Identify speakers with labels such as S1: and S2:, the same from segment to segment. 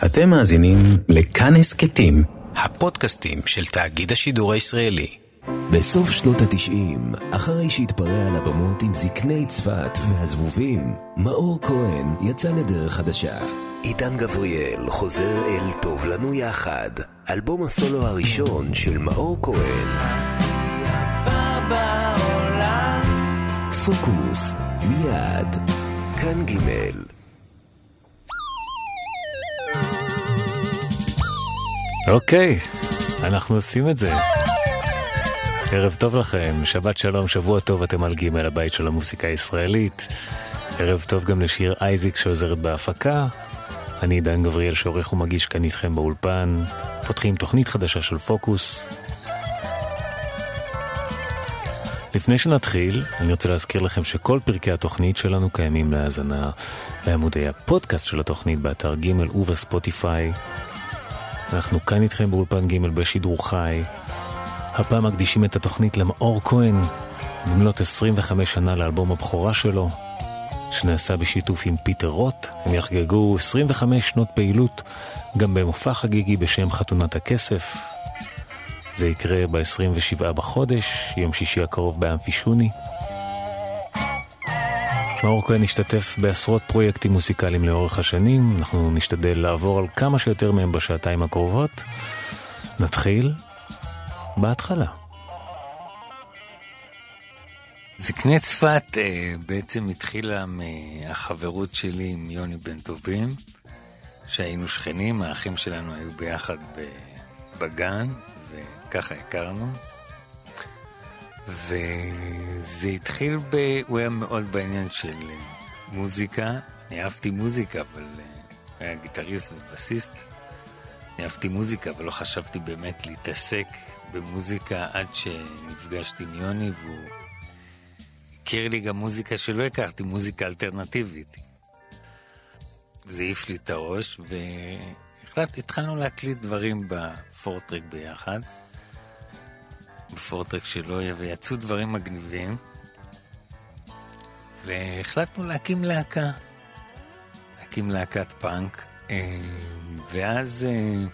S1: אתם מאזינים לכאן הסכתים, הפודקאסטים של תאגיד השידור הישראלי.
S2: בסוף שנות התשעים, אחרי שהתפרע על הבמות עם זקני צפת והזבובים, מאור כהן יצא לדרך חדשה. עידן גבריאל חוזר אל טוב לנו יחד, אלבום הסולו הראשון של מאור כהן. פוקוס, מיד, כאן ג'
S3: אוקיי, אנחנו עושים את זה. ערב טוב לכם, שבת שלום, שבוע טוב, אתם על ג' הבית של המוסיקה הישראלית. ערב טוב גם לשיר אייזיק שעוזרת בהפקה. אני עידן גבריאל שעורך ומגיש כאן איתכם באולפן. פותחים תוכנית חדשה של פוקוס. לפני שנתחיל, אני רוצה להזכיר לכם שכל פרקי התוכנית שלנו קיימים להאזנה בעמודי הפודקאסט של התוכנית באתר ג' ובספוטיפיי. אנחנו כאן איתכם באולפן ג' בשידור חי. הפעם מקדישים את התוכנית למאור כהן, במלאת 25 שנה לאלבום הבכורה שלו, שנעשה בשיתוף עם פיטר רוט. הם יחגגו 25 שנות פעילות גם במופע חגיגי בשם חתונת הכסף. זה יקרה ב-27 בחודש, יום שישי הקרוב באמפי שוני. מאור כהן השתתף בעשרות פרויקטים מוזיקליים לאורך השנים, אנחנו נשתדל לעבור על כמה שיותר מהם בשעתיים הקרובות. נתחיל בהתחלה.
S4: זקני צפת אה, בעצם התחילה מהחברות שלי עם יוני בן טובים, שהיינו שכנים, האחים שלנו היו ביחד בגן, וככה הכרנו. וזה התחיל ב... הוא היה מאוד בעניין של אה, מוזיקה. אני אהבתי מוזיקה, אבל אה, הוא היה גיטריסט ובסיסט. אני אהבתי מוזיקה, אבל לא חשבתי באמת להתעסק במוזיקה עד שנפגשתי עם יוני, והוא הכיר לי גם מוזיקה שלא הכרתי, מוזיקה אלטרנטיבית. זה העיף לי את הראש, והתחלנו להקליט דברים בפורטרק ביחד. בפורטרק שלו, ויצאו דברים מגניבים. והחלטנו להקים להקה. להקים להקת פאנק. אה, ואז אה,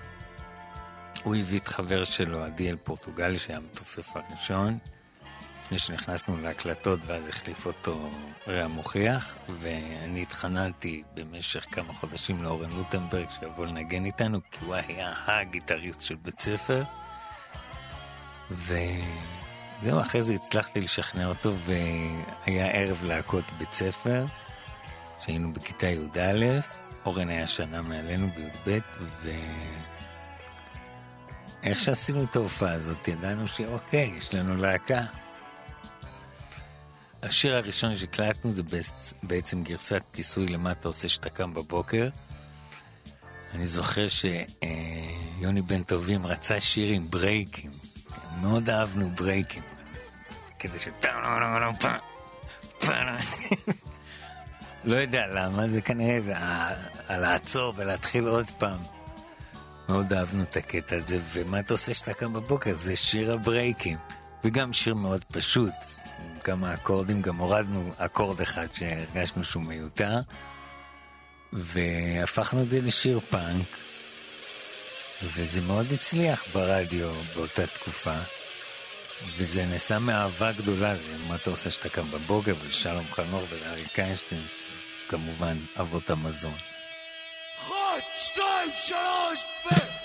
S4: הוא הביא את חבר שלו, עדיאל פורטוגלי, שהיה המתופף הראשון. לפני שנכנסנו להקלטות, ואז החליף אותו רע מוכיח, ואני התחננתי במשך כמה חודשים לאורן לוטנברג שיבוא לנגן איתנו, כי הוא היה הגיטריסט של בית ספר. וזהו, אחרי זה הצלחתי לשכנע אותו, והיה ערב להקות בית ספר, שהיינו בכיתה י"א, אורן היה שנה מעלינו בי"ב, ו... איך שעשינו את ההופעה הזאת, ידענו שאוקיי, יש לנו להקה. השיר הראשון שהקלטנו זה בעצם גרסת כיסוי למה אתה עושה שאתה קם בבוקר. אני זוכר שיוני בן טובים רצה שיר עם ברייקים. מאוד אהבנו ברייקים. כזה ש... לא יודע למה, זה כנראה זה לעצור ולהתחיל עוד פעם. מאוד אהבנו את הקטע הזה, ומה אתה עושה שאתה קם בבוקר? זה שיר הברייקים. וגם שיר מאוד פשוט, עם כמה אקורדים, גם הורדנו אקורד אחד שהרגשנו שהוא מיותר, והפכנו את זה לשיר פאנק. וזה מאוד הצליח ברדיו באותה תקופה. וזה נעשה מאהבה גדולה, מה אתה עושה שאתה קם בבוקר, ולשלום חנוך ולאריק איינשטיין, כמובן אבות המזון.
S5: אחת, שתיים, שלוש, ו...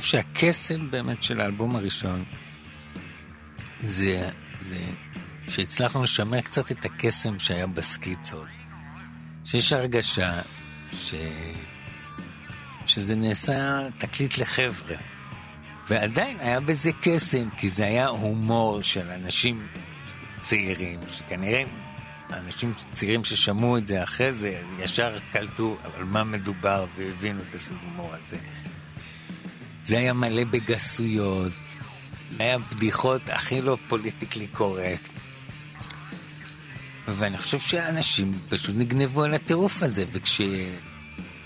S5: חושב
S4: שהקסם באמת של האלבום הראשון זה, זה שהצלחנו לשמר קצת את הקסם שהיה בסקיצות. שיש הרגשה ש... שזה נעשה תקליט לחבר'ה. ועדיין היה בזה קסם, כי זה היה הומור של אנשים צעירים, שכנראה אנשים צעירים ששמעו את זה אחרי זה, ישר קלטו על מה מדובר והבינו את הסוג הומור הזה. זה היה מלא בגסויות, זה היה בדיחות הכי לא politically correct. ואני חושב שאנשים פשוט נגנבו על הטירוף הזה, וכש...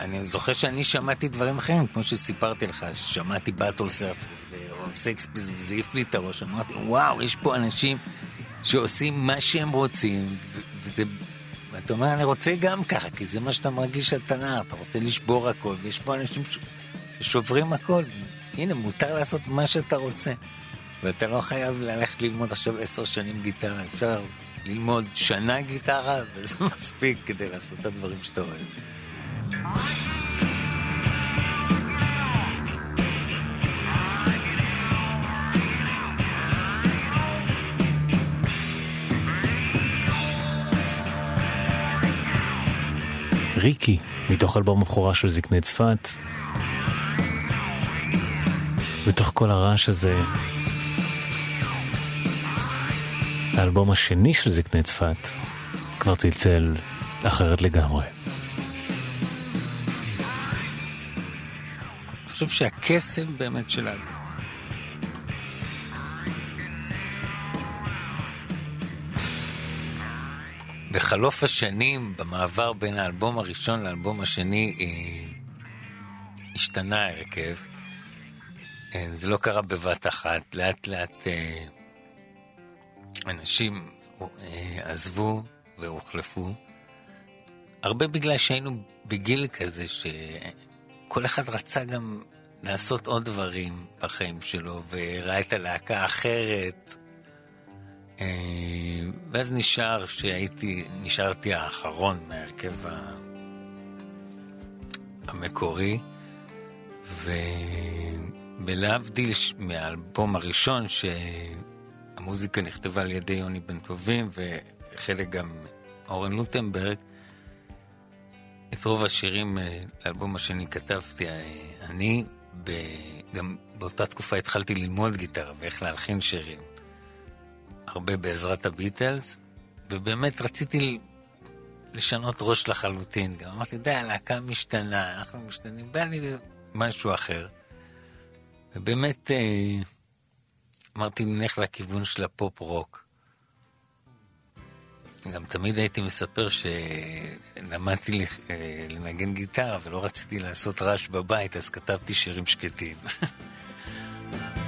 S4: אני זוכר שאני שמעתי דברים אחרים, כמו שסיפרתי לך, ששמעתי Butthole Surfers או Sex Pistols, וזה העיף לי את הראש, אמרתי, וואו, יש פה אנשים שעושים מה שהם רוצים, וזה... ואתה אומר, אני רוצה גם ככה, כי זה מה שאתה מרגיש על תנר, אתה רוצה לשבור הכל, ויש פה אנשים ש... ששוברים הכל. הנה, מותר לעשות מה שאתה רוצה. ואתה לא חייב ללכת ללמוד עכשיו עשר שנים גיטרה, אפשר ללמוד שנה גיטרה, וזה מספיק כדי לעשות את הדברים שאתה אוהב.
S3: ריקי, מתוך אלבום הבכורה של זקני צפת. בתוך כל הרעש הזה, האלבום השני של זקני צפת כבר צלצל אחרת לגמרי.
S4: אני חושב שהקסם באמת של האלבום. בחלוף השנים, במעבר בין האלבום הראשון לאלבום השני, אה, השתנה ההרכב. אה, זה לא קרה בבת אחת, לאט לאט אה, אנשים אה, עזבו והוחלפו. הרבה בגלל שהיינו בגיל כזה שכל אחד רצה גם לעשות עוד דברים בחיים שלו, וראה את הלהקה האחרת. אה, ואז נשאר שהייתי, נשארתי האחרון מההרכב המקורי, ובלהבדיל ש- מהאלבום הראשון, שהמוזיקה נכתבה על ידי יוני בן טובים, וחלק גם אורן לוטנברג, את רוב השירים אה, לאלבום השני כתבתי אה, אני. גם באותה תקופה התחלתי ללמוד גיטרה ואיך להלחין שירים. הרבה בעזרת הביטלס, ובאמת רציתי לשנות ראש לחלוטין. גם אמרתי, די, הלהקה משתנה, אנחנו משתנים, בא לי משהו אחר. ובאמת אה, אמרתי, נלך לכיוון של הפופ רוק. גם תמיד הייתי מספר שלמדתי אה, לנגן גיטרה ולא רציתי לעשות רעש בבית, אז כתבתי שירים שקטים.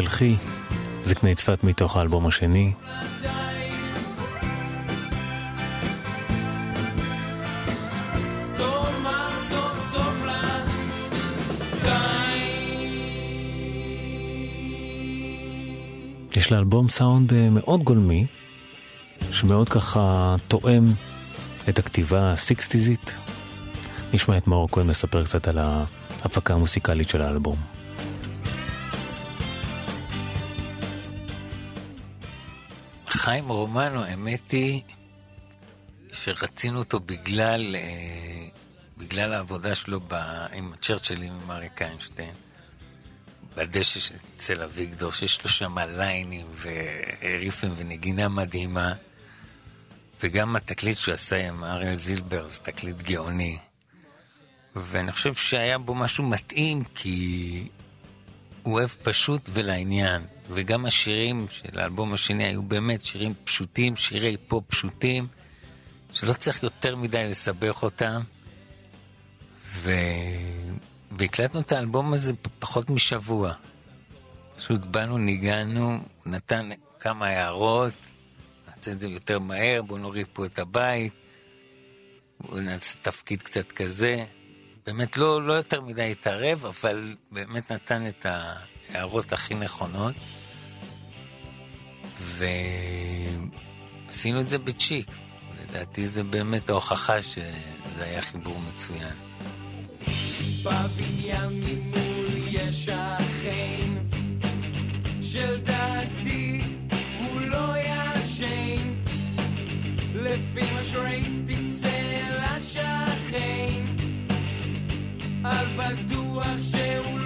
S6: תלכי,
S3: זקני צפת מתוך האלבום השני. יש לאלבום סאונד אה, מאוד גולמי, שמאוד ככה תואם את הכתיבה הסיקסטיזית. נשמע את מאור כהן מספר קצת על ההפקה המוסיקלית של האלבום.
S4: חיים רומנו, האמת היא שרצינו אותו בגלל, אה, בגלל העבודה שלו ב, עם הצ'רצ'לים עם אריק איינשטיין, בדשא אצל אביגדור, שיש לו שם ליינים וריפים ונגינה מדהימה, וגם התקליט שהוא עשה עם אריאל זילבר, זה תקליט גאוני. ואני חושב שהיה בו משהו מתאים, כי הוא אוהב פשוט ולעניין. וגם השירים של האלבום השני היו באמת שירים פשוטים, שירי פופ פשוטים, שלא צריך יותר מדי לסבך אותם. ו... והקלטנו את האלבום הזה פחות משבוע. פשוט באנו, ניגענו, נתן כמה הערות, נעשה את זה יותר מהר, בואו נוריד פה את הבית, בואו נעשה תפקיד קצת כזה. באמת לא, לא יותר מדי התערב, אבל באמת נתן את ההערות הכי נכונות. ועשינו את זה בצ'יק. לדעתי זה באמת ההוכחה שזה היה חיבור מצוין.
S6: בבניין ממול לא השכן על בטוח שהוא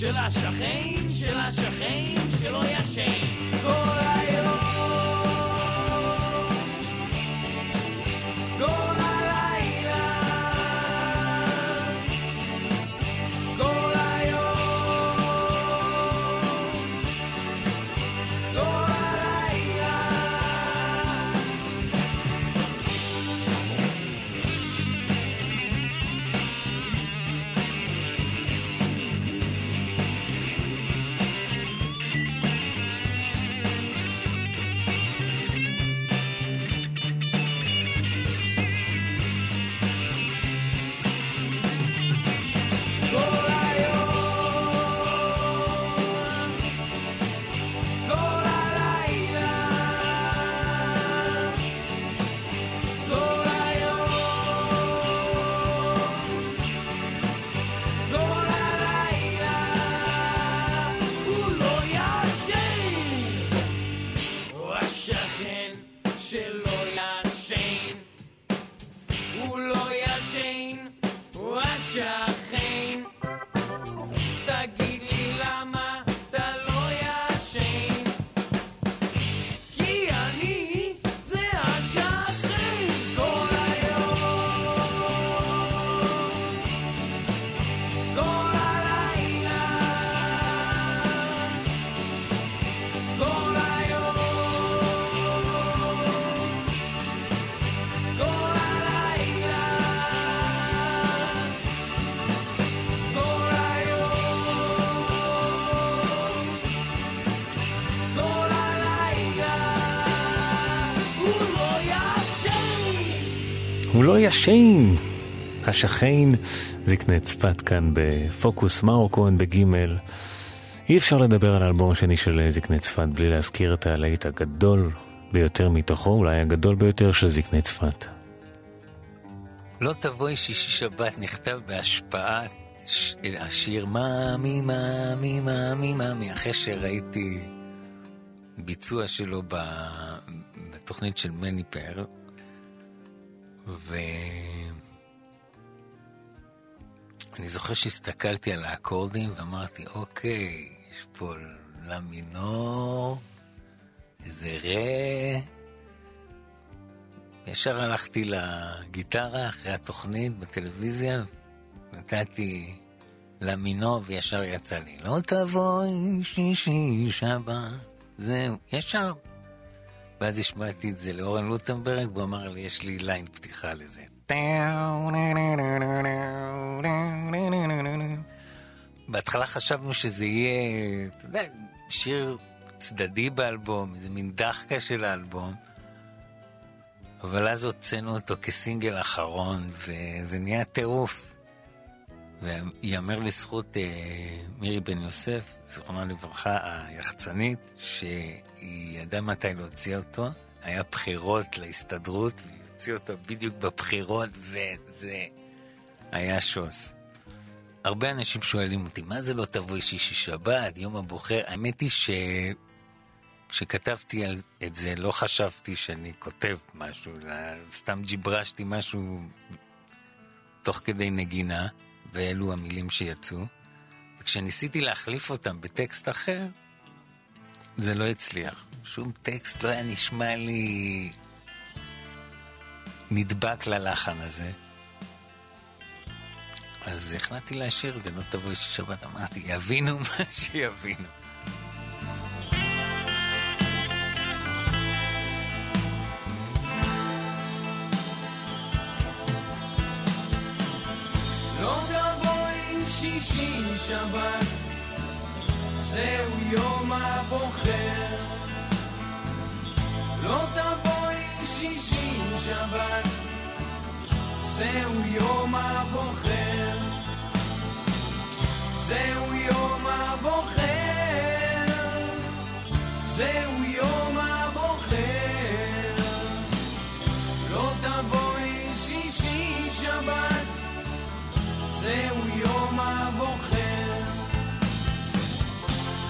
S6: של השכן, של השכן, שלא ישן
S3: הוא לא ישן. השכן זקני צפת כאן בפוקוס, מאור כהן בגימל. אי אפשר לדבר על האלבום השני של זקני צפת בלי להזכיר את הלהיט הגדול ביותר מתוכו, אולי הגדול ביותר של זקני צפת.
S4: לא תבואי שישי שבת נכתב בהשפעת ש- השיר מאמי, מאמי, מאמי, מאמי, אחרי שראיתי ביצוע שלו ב- בתוכנית של מני פאר, ואני זוכר שהסתכלתי על האקורדים ואמרתי, אוקיי, יש פה לה מינור, איזה רה. ישר הלכתי לגיטרה אחרי התוכנית בטלוויזיה, נתתי למינו וישר יצא לי, לא תבואי שישי שבת, זהו, ישר. ואז השמעתי את זה לאורן לוטנברג, והוא אמר לי, יש לי ליין פתיחה לזה. בהתחלה חשבנו שזה יהיה, אתה יודע, שיר צדדי באלבום, איזה מין דחקה של האלבום. אבל אז הוצאנו אותו כסינגל אחרון, וזה נהיה טירוף. ויאמר לזכות אה, מירי בן יוסף, זיכרונה לברכה, היחצנית, שהיא ידעה מתי להוציא אותו. היה בחירות להסתדרות, והיא הוציאה אותו בדיוק בבחירות, וזה היה שוס. הרבה אנשים שואלים אותי, מה זה לא תבואי שישי שבת, יום הבוחר? האמת היא ש... כשכתבתי על את זה, לא חשבתי שאני כותב משהו, סתם ג'יברשתי משהו תוך כדי נגינה, ואלו המילים שיצאו. וכשניסיתי להחליף אותם בטקסט אחר, זה לא הצליח. שום טקסט לא היה נשמע לי נדבק ללחן הזה. אז החלטתי להשאיר את זה, לא תבואי שבת, אמרתי, יבינו מה שיבינו.
S6: שישי שבת, זהו יום הבוחר. לא תבואי שישי שבת, זהו יום הבוחר. זהו יום הבוחר. זהו יום זהו יום הבוחר.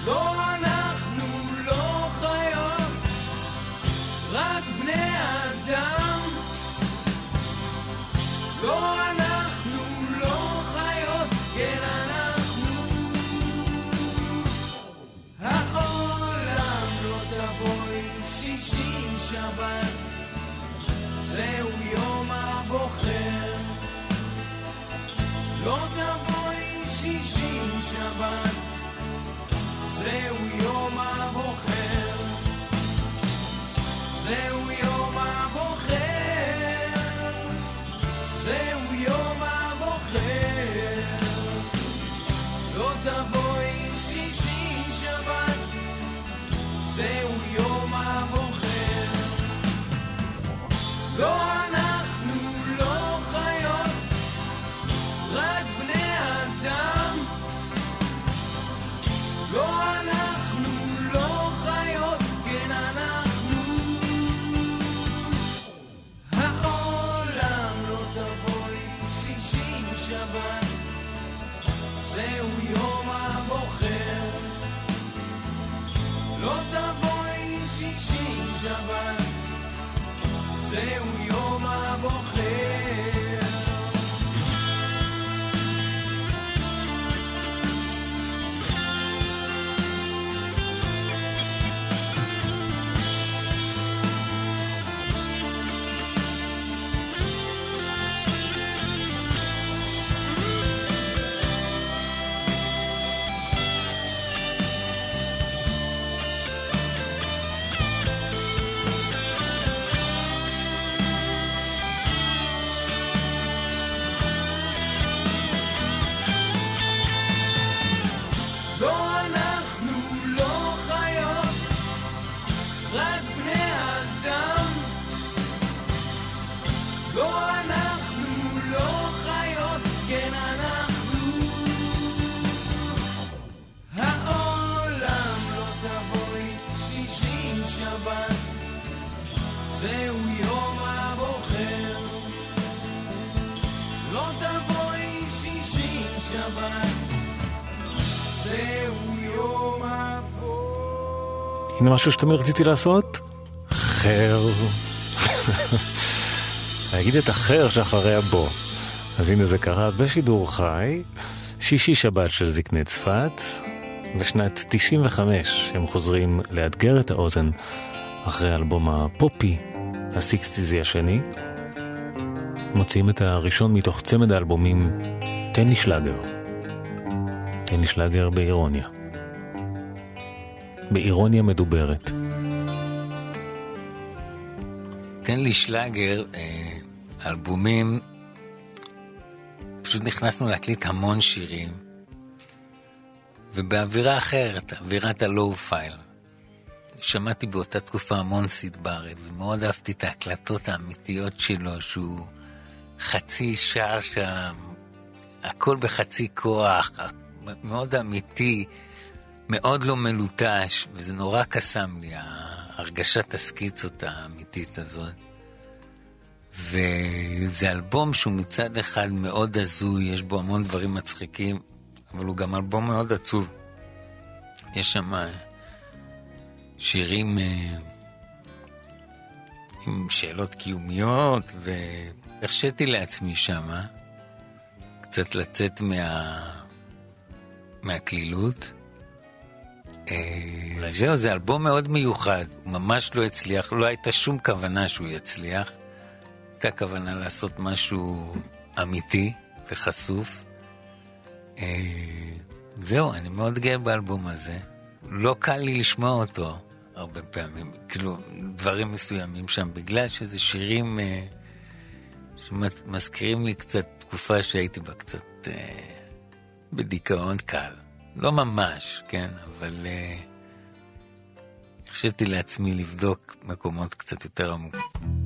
S6: לא
S3: הנה משהו שתמיד רציתי לעשות? חר. להגיד את החר שאחרי הבו. אז הנה זה קרה בשידור חי, שישי שבת של זקני צפת, בשנת 95 הם חוזרים לאתגר את האוזן אחרי האלבום הפופי, הסיקסטיזי השני. מוציאים את הראשון מתוך צמד האלבומים תן לי שלאגר. תן לי שלאגר באירוניה. באירוניה מדוברת.
S4: תן לי שלאגר, אה, אלבומים, פשוט נכנסנו להקליט המון שירים, ובאווירה אחרת, אווירת הלואו פייל. שמעתי באותה תקופה המון סיד בארד, ומאוד אהבתי את ההקלטות האמיתיות שלו, שהוא חצי שר שם, הכל בחצי כוח, מאוד אמיתי, מאוד לא מלוטש, וזה נורא קסם לי, הרגשת הסקיצות האמיתית הזאת. וזה אלבום שהוא מצד אחד מאוד הזוי, יש בו המון דברים מצחיקים, אבל הוא גם אלבום מאוד עצוב. יש שם שירים אה, עם שאלות קיומיות, והרשיתי לעצמי שמה קצת לצאת מה... מהקלילות. אה, זהו, זה אלבום מאוד מיוחד, הוא ממש לא הצליח, לא הייתה שום כוונה שהוא יצליח. הייתה כוונה לעשות משהו אמיתי וחשוף. אה, זהו, אני מאוד גאה באלבום הזה. לא קל לי לשמוע אותו הרבה פעמים, כאילו, דברים מסוימים שם, בגלל שזה שירים אה, שמזכירים לי קצת תקופה שהייתי בה קצת אה, בדיכאון קל. לא ממש, כן, אבל אה, הרשיתי לעצמי לבדוק מקומות קצת יותר עמוקים.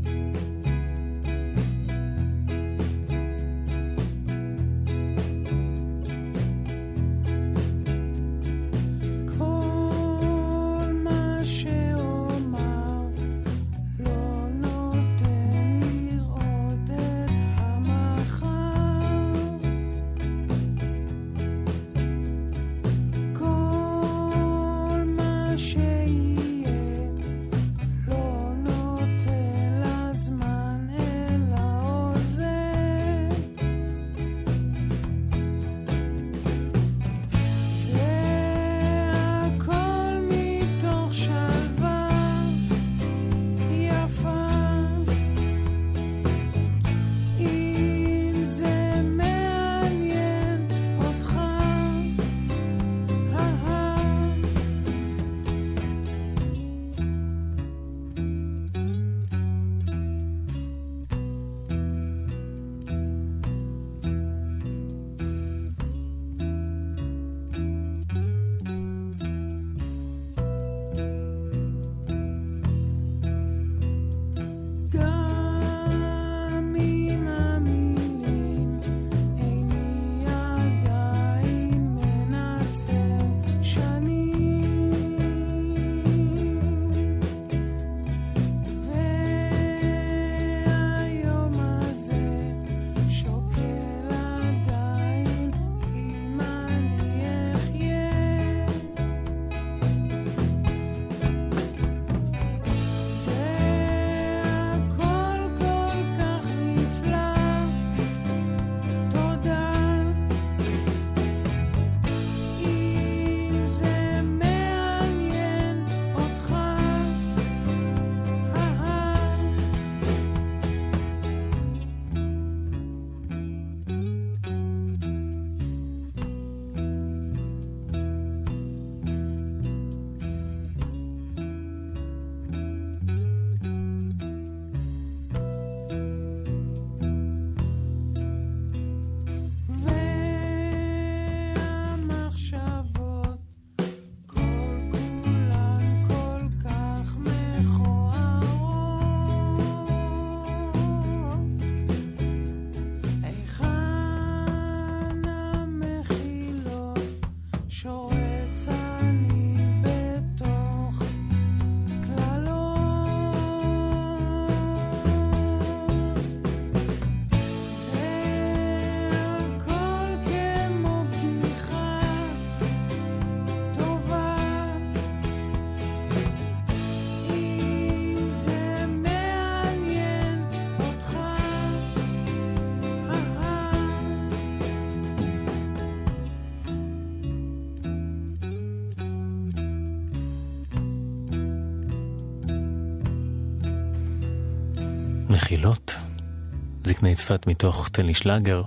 S3: זקני צפת מתוך תן לי שלאגר.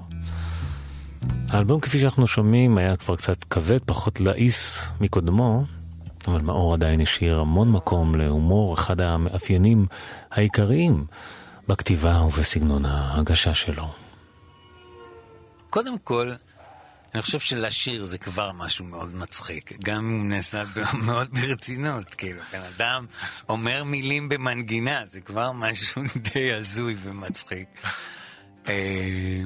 S3: האלבום כפי שאנחנו שומעים היה כבר קצת כבד, פחות לעיס מקודמו, אבל מאור עדיין השאיר המון מקום להומור, אחד המאפיינים העיקריים בכתיבה ובסגנון ההגשה שלו.
S4: קודם כל, אני חושב שלשיר זה כבר משהו מאוד מצחיק, גם אם נעשה מאוד ברצינות, כאילו, בן אדם אומר מילים במנגינה, זה כבר משהו די הזוי ומצחיק. אה,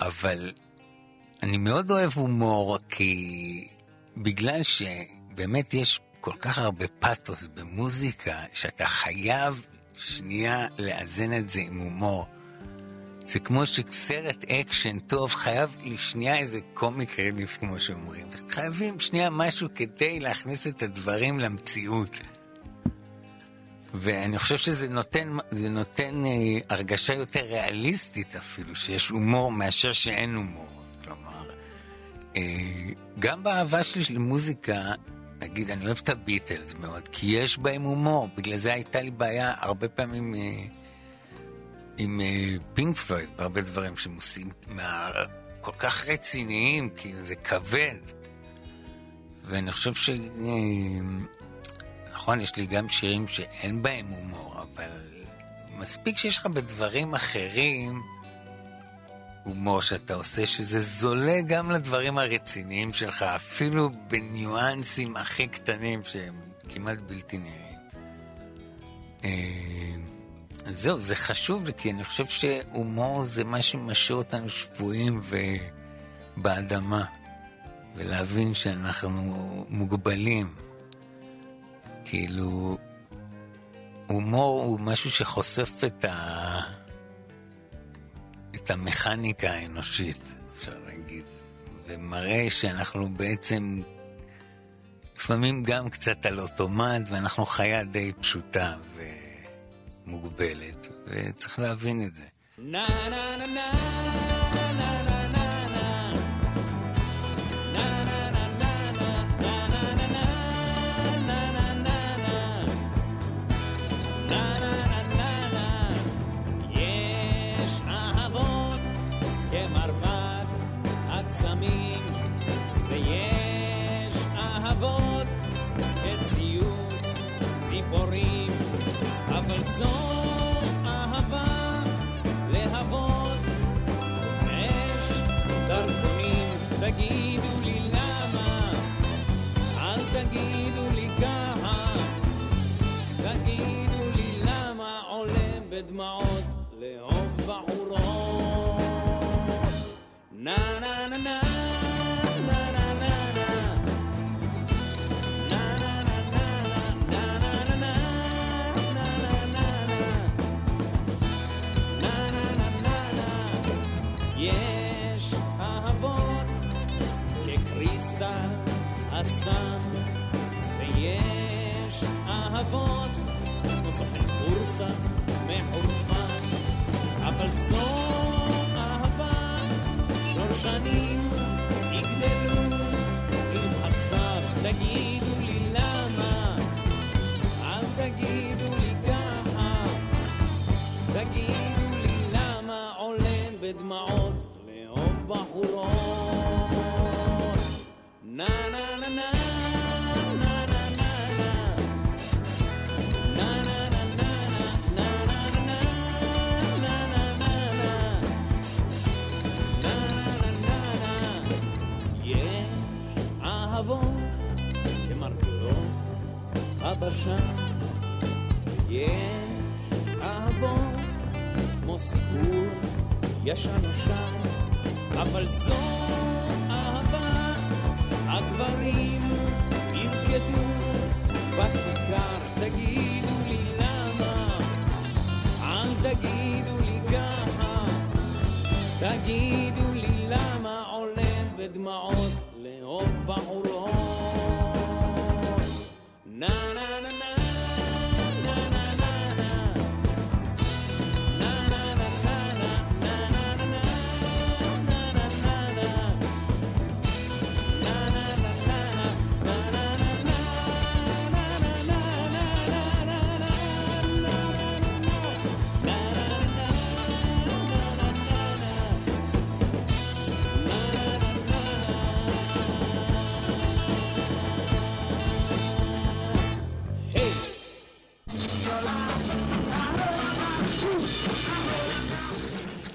S4: אבל אני מאוד אוהב הומור, כי בגלל שבאמת יש כל כך הרבה פאתוס במוזיקה, שאתה חייב שנייה לאזן את זה עם הומור. זה כמו שסרט אקשן טוב חייב לשנייה איזה comic relief, כמו שאומרים. חייבים שנייה משהו כדי להכניס את הדברים למציאות. ואני חושב שזה נותן, נותן אה, הרגשה יותר ריאליסטית אפילו, שיש הומור מאשר שאין הומור. כלומר, אה, גם באהבה שלי למוזיקה, נגיד, אני אוהב את הביטלס מאוד, כי יש בהם הומור. בגלל זה הייתה לי בעיה הרבה פעמים... אה, עם אה, פינק פלויד, בהרבה דברים שהם עושים. כל כך רציניים, כי זה כבד. ואני חושב ש... אה, נכון, יש לי גם שירים שאין בהם הומור, אבל מספיק שיש לך בדברים אחרים הומור שאתה עושה, שזה זולה גם לדברים הרציניים שלך, אפילו בניואנסים הכי קטנים שהם כמעט בלתי נראים. זהו, זה חשוב לי, כי אני חושב שהומור זה מה שמשאיר אותנו שבויים ובאדמה, ולהבין שאנחנו מוגבלים. כאילו, הומור הוא משהו שחושף את, ה... את המכניקה האנושית, אפשר להגיד, ומראה שאנחנו בעצם לפעמים גם קצת על אוטומט, ואנחנו חיה די פשוטה. ו... מוגבלת, וצריך להבין את זה.
S6: ויש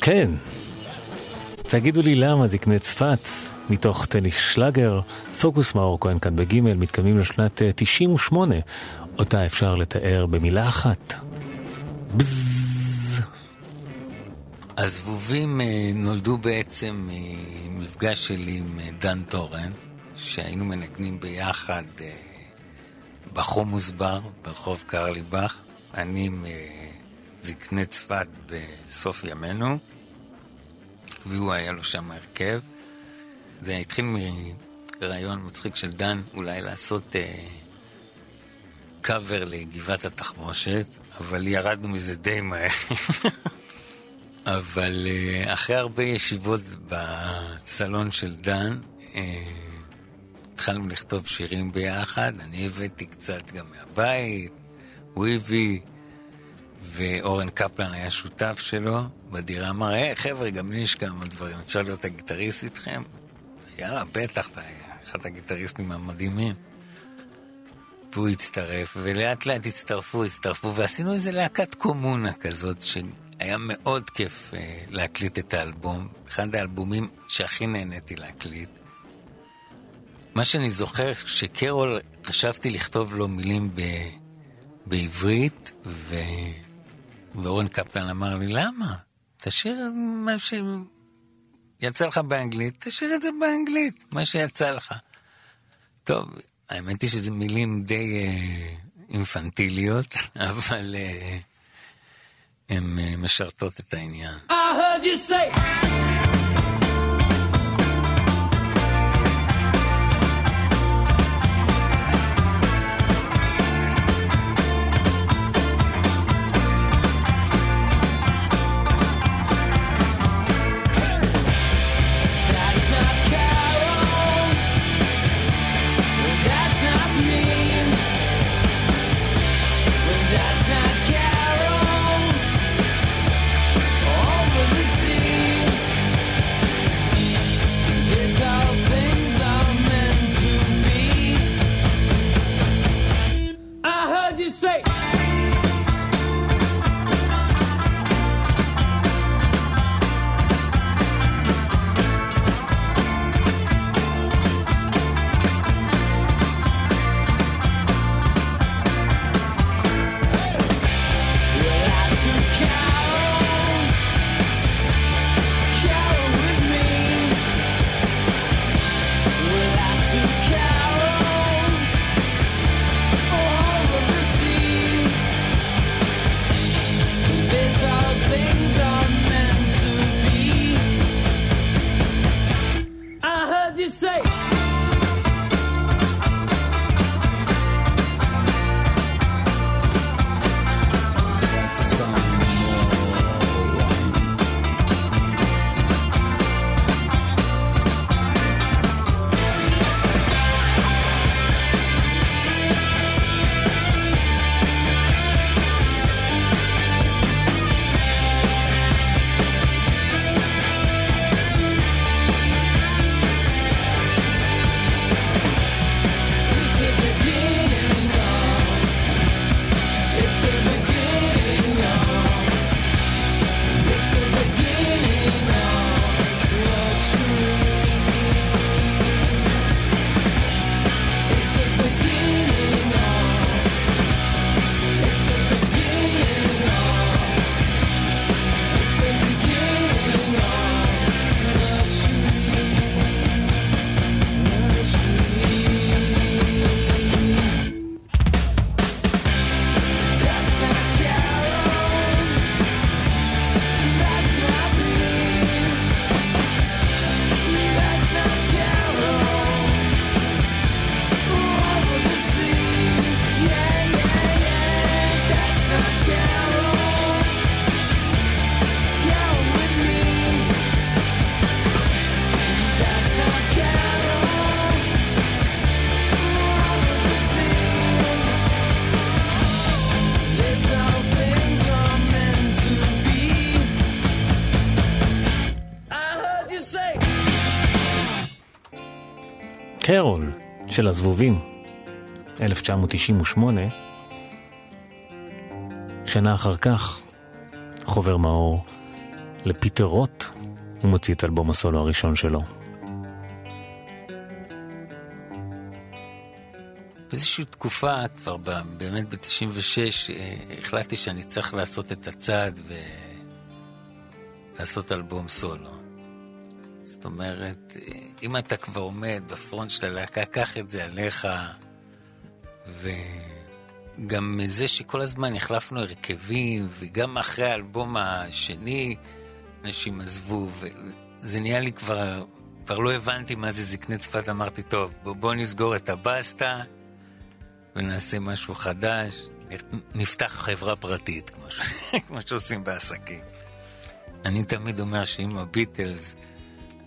S3: כן. תגידו לי למה זקני צפת, מתוך טניס שלאגר, פוקוס מאור כהן כאן בגימל, מתקיימים לשנת 98, אה, אותה אפשר לתאר במילה אחת. בזז.
S4: הזבובים אה, נולדו בעצם ממפגש שלי עם אה, דן טורן, שהיינו מנגנים ביחד בחומוס בר ברחוב קרליבך. אני עם זקני צפת בסוף ימינו, והוא היה לו שם הרכב. זה התחיל מרעיון מצחיק של דן, אולי לעשות אה, קאבר לגבעת התחמושת, אבל ירדנו מזה די מהר. אבל אה, אחרי הרבה ישיבות בסלון של דן, אה, התחלנו לכתוב שירים ביחד, אני הבאתי קצת גם מהבית, הוא הביא, ואורן קפלן היה שותף שלו בדירה, אמר, היי חבר'ה, גם לי יש כמה דברים, אפשר להיות הגיטריסט איתכם? יאללה, בטח, אתה אחד הגיטריסטים המדהימים. והוא הצטרף, ולאט לאט הצטרפו, הצטרפו, ועשינו איזה להקת קומונה כזאת, שהיה מאוד כיף אה, להקליט את האלבום. אחד האלבומים שהכי נהניתי להקליט. מה שאני זוכר, שקרול, חשבתי לכתוב לו מילים ב... בעברית, ו... ואורן קפלן אמר לי, למה? תשאיר מה שיצא לך באנגלית, תשאיר את זה באנגלית, מה שיצא לך. טוב, האמת היא שזה מילים די אה, אינפנטיליות, אבל אה, הן אה, משרתות את העניין. I heard you say...
S3: קרול של הזבובים, 1998, שנה אחר כך, חובר מאור לפיטר רוט, הוא מוציא את אלבום הסולו הראשון שלו.
S4: באיזושהי תקופה, כבר ב, באמת ב-96, החלטתי שאני צריך לעשות את הצעד ולעשות אלבום סולו. זאת אומרת, אם אתה כבר עומד בפרונט של הלהקה, קח את זה עליך, וגם זה שכל הזמן החלפנו הרכבים, וגם אחרי האלבום השני, אנשים עזבו, וזה נהיה לי כבר, כבר לא הבנתי מה זה זקני צפת, אמרתי, טוב, בוא, בוא נסגור את הבסטה. ונעשה משהו חדש, נפתח חברה פרטית, כמו, ש... כמו שעושים בעסקים. אני תמיד אומר שאם הביטלס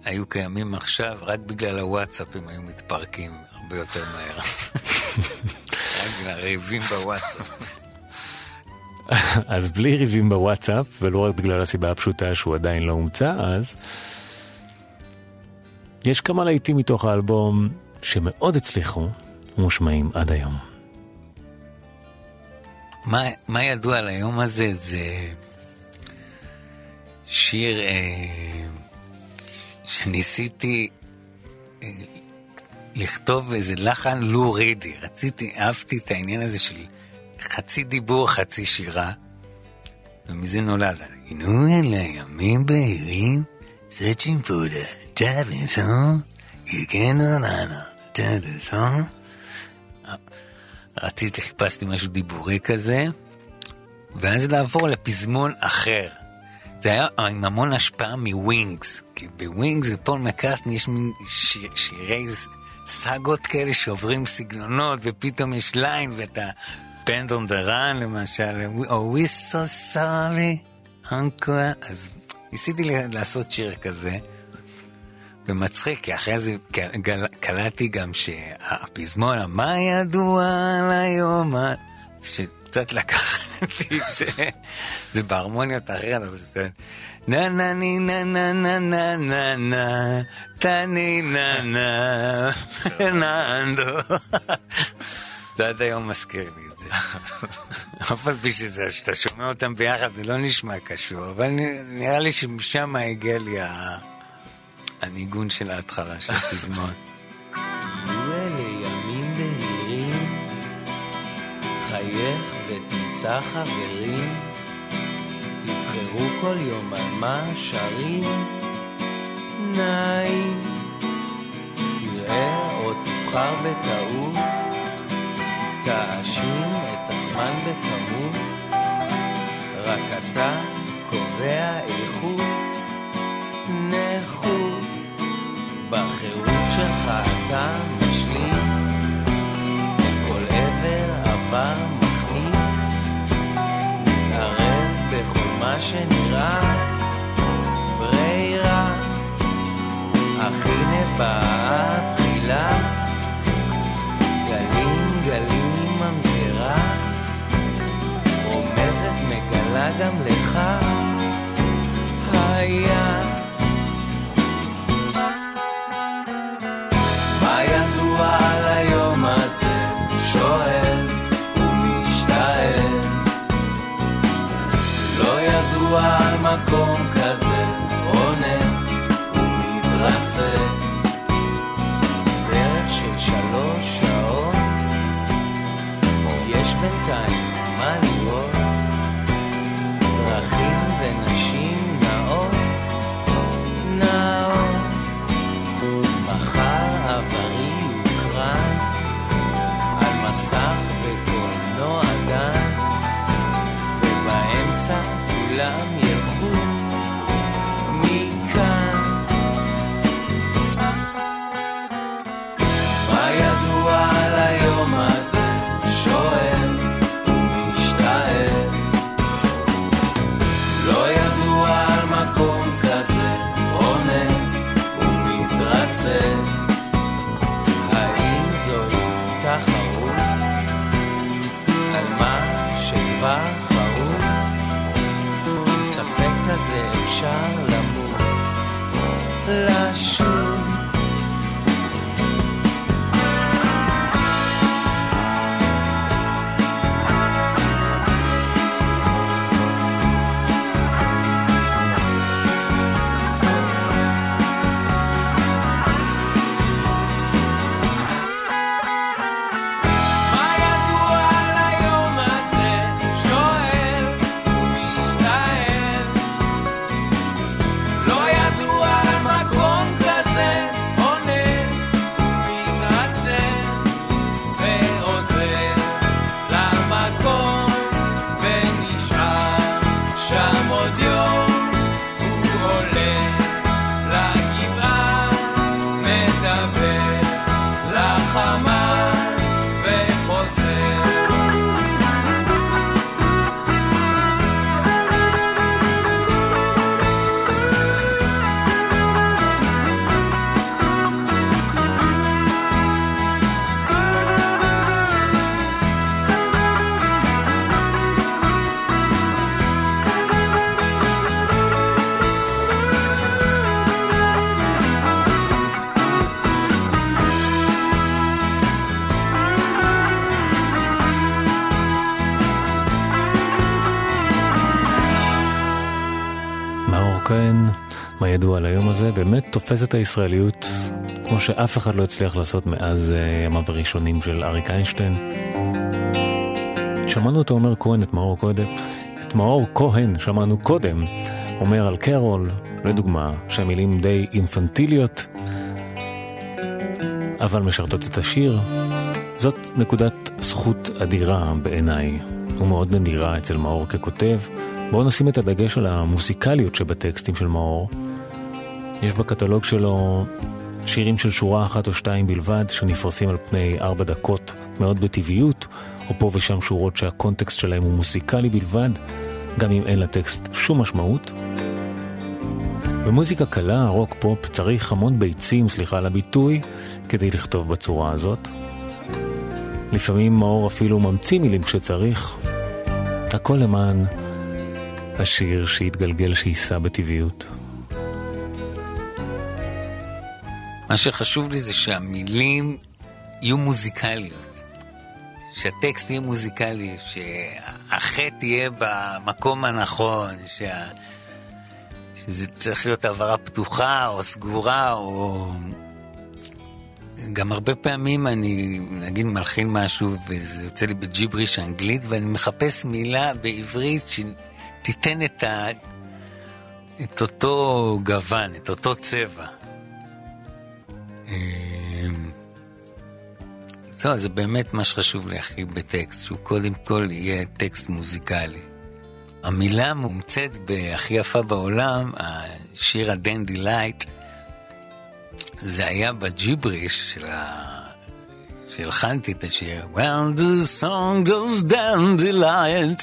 S4: היו קיימים עכשיו, רק בגלל הוואטסאפ הם היו מתפרקים הרבה יותר מהר. רק בגלל ריבים בוואטסאפ.
S3: אז בלי ריבים בוואטסאפ, ולא רק בגלל הסיבה הפשוטה שהוא עדיין לא הומצא אז, יש כמה להיטים מתוך האלבום שמאוד הצליחו ומושמעים עד היום.
S4: מה, מה ידוע על היום הזה? זה שיר אה, שניסיתי אה, לכתוב איזה לחן לו רידי. רציתי, אהבתי את העניין הזה של חצי דיבור, חצי שירה, ומזה נולד. הנו אלה ימים בהירים, searching for the driving song, song. רציתי, חיפשתי משהו דיבורי כזה, ואז לעבור לפזמון אחר. זה היה עם המון השפעה מ Wings, כי ב Wings ופול מקארטני יש מין שיר, שירי סאגות כאלה שעוברים סגנונות, ופתאום יש line, ואת ה-Band on the Run למשל, Oh, we so sorry, uncle, אז ניסיתי לעשות שיר כזה. ומצחיק, כי אחרי זה קלטתי גם שהפזמון, מה ידוע על היום, שקצת לקחתי את זה, זה בהרמוניות אחרת, אבל זה... נה נה ני נה נה נה נה נה נה טני נה נה ננדו זה עד היום מזכיר לי את זה. אף על פי שאתה שומע אותם ביחד זה לא נשמע קשור, אבל נראה לי שמשם הגיע לי. הניגון של ההתחלה של
S6: בהירים, חייך ותמצא חברים, תבחרו כל יום על מה שרים, נעים, תראה או תבחר בטעות, תאשים את הזמן בכמות, רק אתה קובע איכות, שנראה ברירה, אך הנה באה הבחילה, גלים גלים ממזרה, רומזת מגלה גם לך,
S3: מה מקום כזה עונה ומתרצה. דרך של שלוש שעות או יש בינתיים. תופס את הישראליות כמו שאף אחד לא הצליח לעשות מאז uh, ימיו הראשונים של אריק איינשטיין. שמענו את עומר כהן, את מאור קודם, את מאור כהן שמענו קודם, אומר על קרול, לדוגמה, שהמילים די אינפנטיליות, אבל משרתות את השיר. זאת נקודת זכות אדירה בעיניי, ומאוד נדירה אצל מאור ככותב. בואו נשים את הדגש על המוסיקליות שבטקסטים של מאור. יש בקטלוג שלו שירים של שורה אחת או שתיים בלבד, שנפרסים על פני ארבע דקות מאוד בטבעיות, או פה ושם שורות שהקונטקסט שלהם הוא מוסיקלי בלבד, גם אם אין לטקסט שום משמעות. במוזיקה קלה, רוק פופ, צריך המון ביצים, סליחה על הביטוי, כדי לכתוב בצורה הזאת. לפעמים מאור אפילו ממציא מילים כשצריך. הכל למען השיר שיתגלגל שיישא בטבעיות.
S4: מה שחשוב לי זה שהמילים יהיו מוזיקליות. שהטקסט יהיה מוזיקלי, שהחטא יהיה במקום הנכון, שה... שזה צריך להיות העברה פתוחה או סגורה, או... גם הרבה פעמים אני, נגיד, מלחין משהו וזה יוצא לי בג'יבריש אנגלית, ואני מחפש מילה בעברית שתיתן את, ה... את אותו גוון, את אותו צבע. לא, זה באמת מה שחשוב לי הכי בטקסט, שהוא קודם כל יהיה טקסט מוזיקלי. המילה המומצאת הכי יפה בעולם, השיר הדנדי לייט, זה היה בג'יבריש של ה... שהלחנתי את השיר, When the song goes down the light,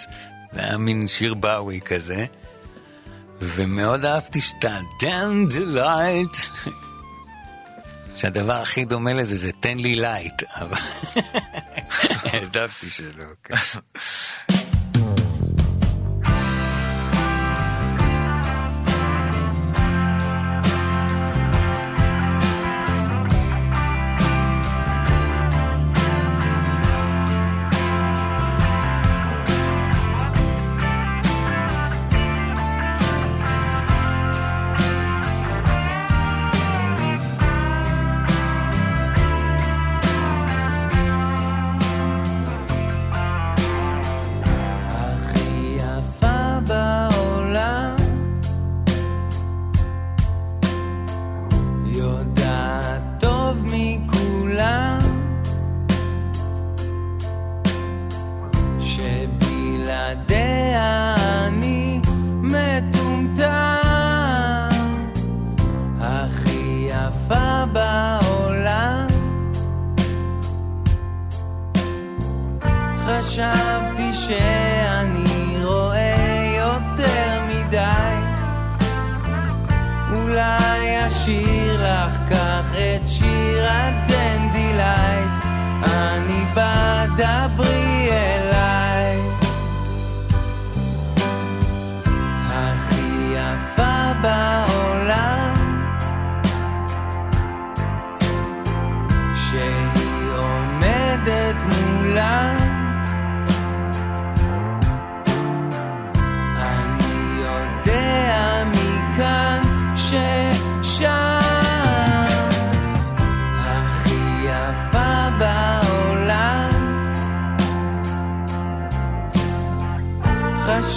S4: זה היה מין שיר באווי כזה, ומאוד אהבתי שאתה down the light, שהדבר הכי דומה לזה זה תן לי לייט, אבל העדפתי שלא. כן.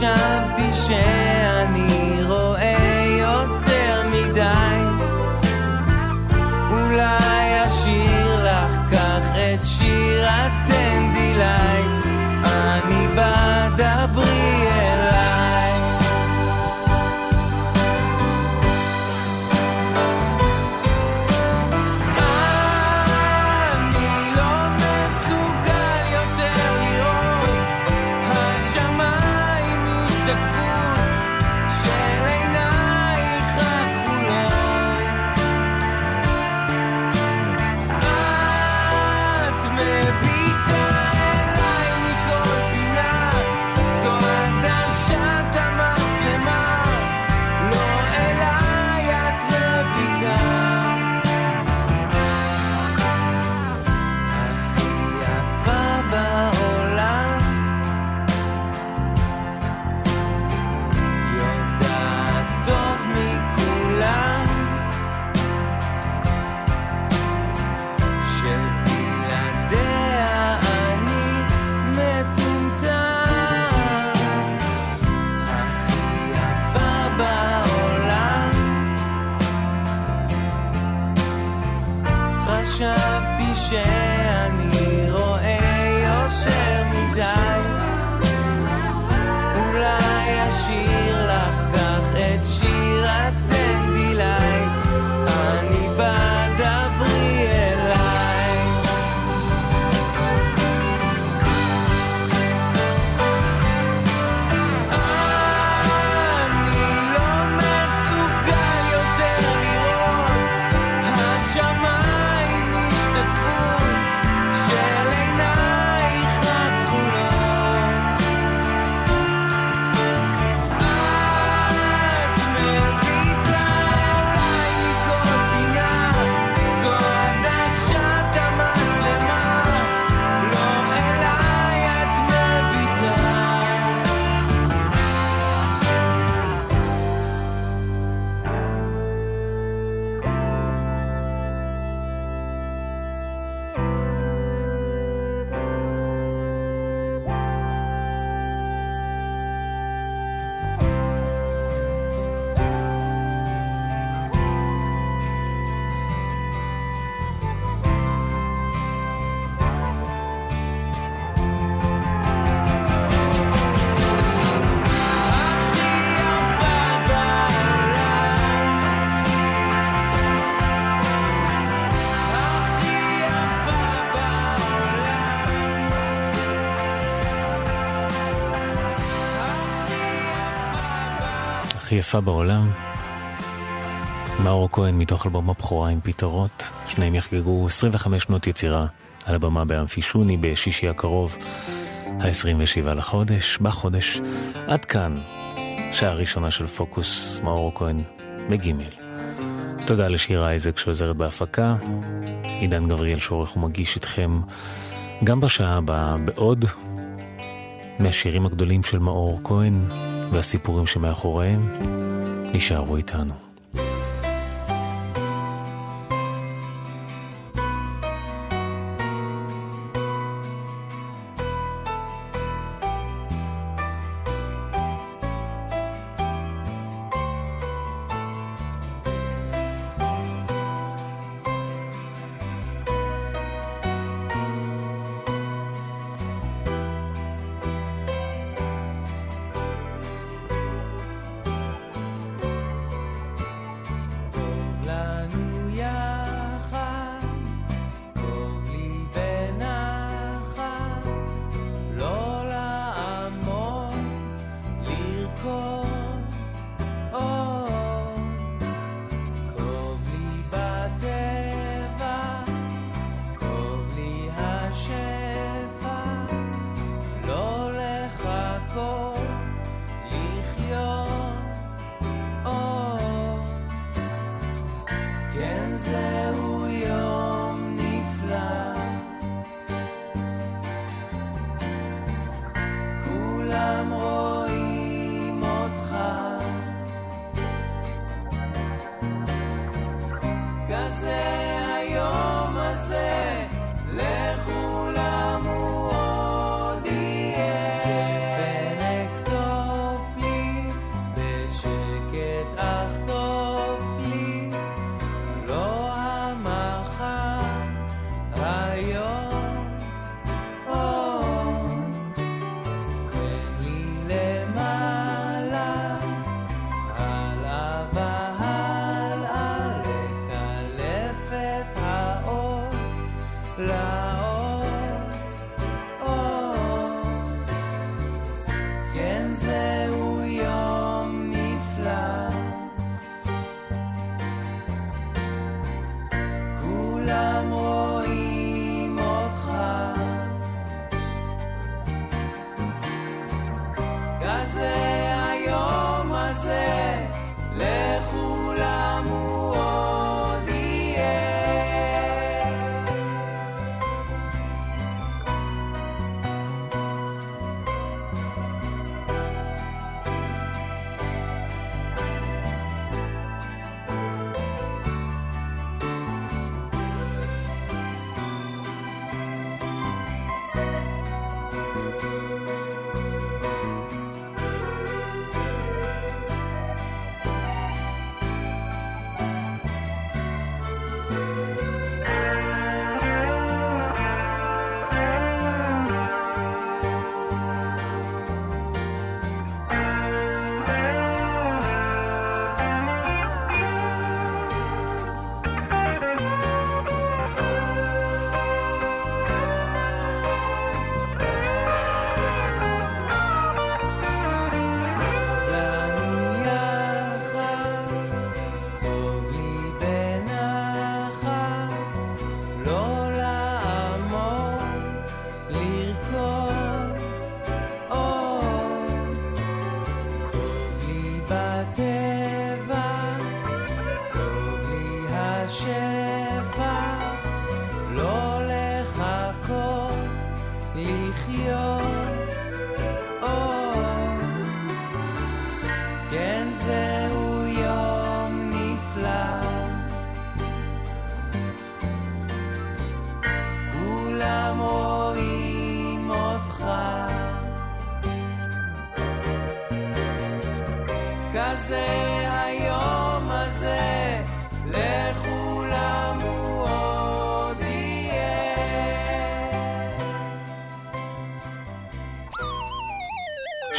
S6: חשבתי שאני הכי יפה בעולם. מאור כהן מתוך אלבום הבכורה עם פתרות. שניהם יחגגו 25 שנות יצירה על הבמה באמפי שוני בשישי הקרוב, ה-27 לחודש, בחודש. עד כאן, שעה ראשונה של פוקוס, מאור כהן בגימל. תודה לשירה אייזק שעוזרת בהפקה. עידן גבריאל שעורך ומגיש אתכם גם בשעה הבאה בעוד מהשירים הגדולים של מאור כהן והסיפורים שמאחוריהם. יישארו איתנו.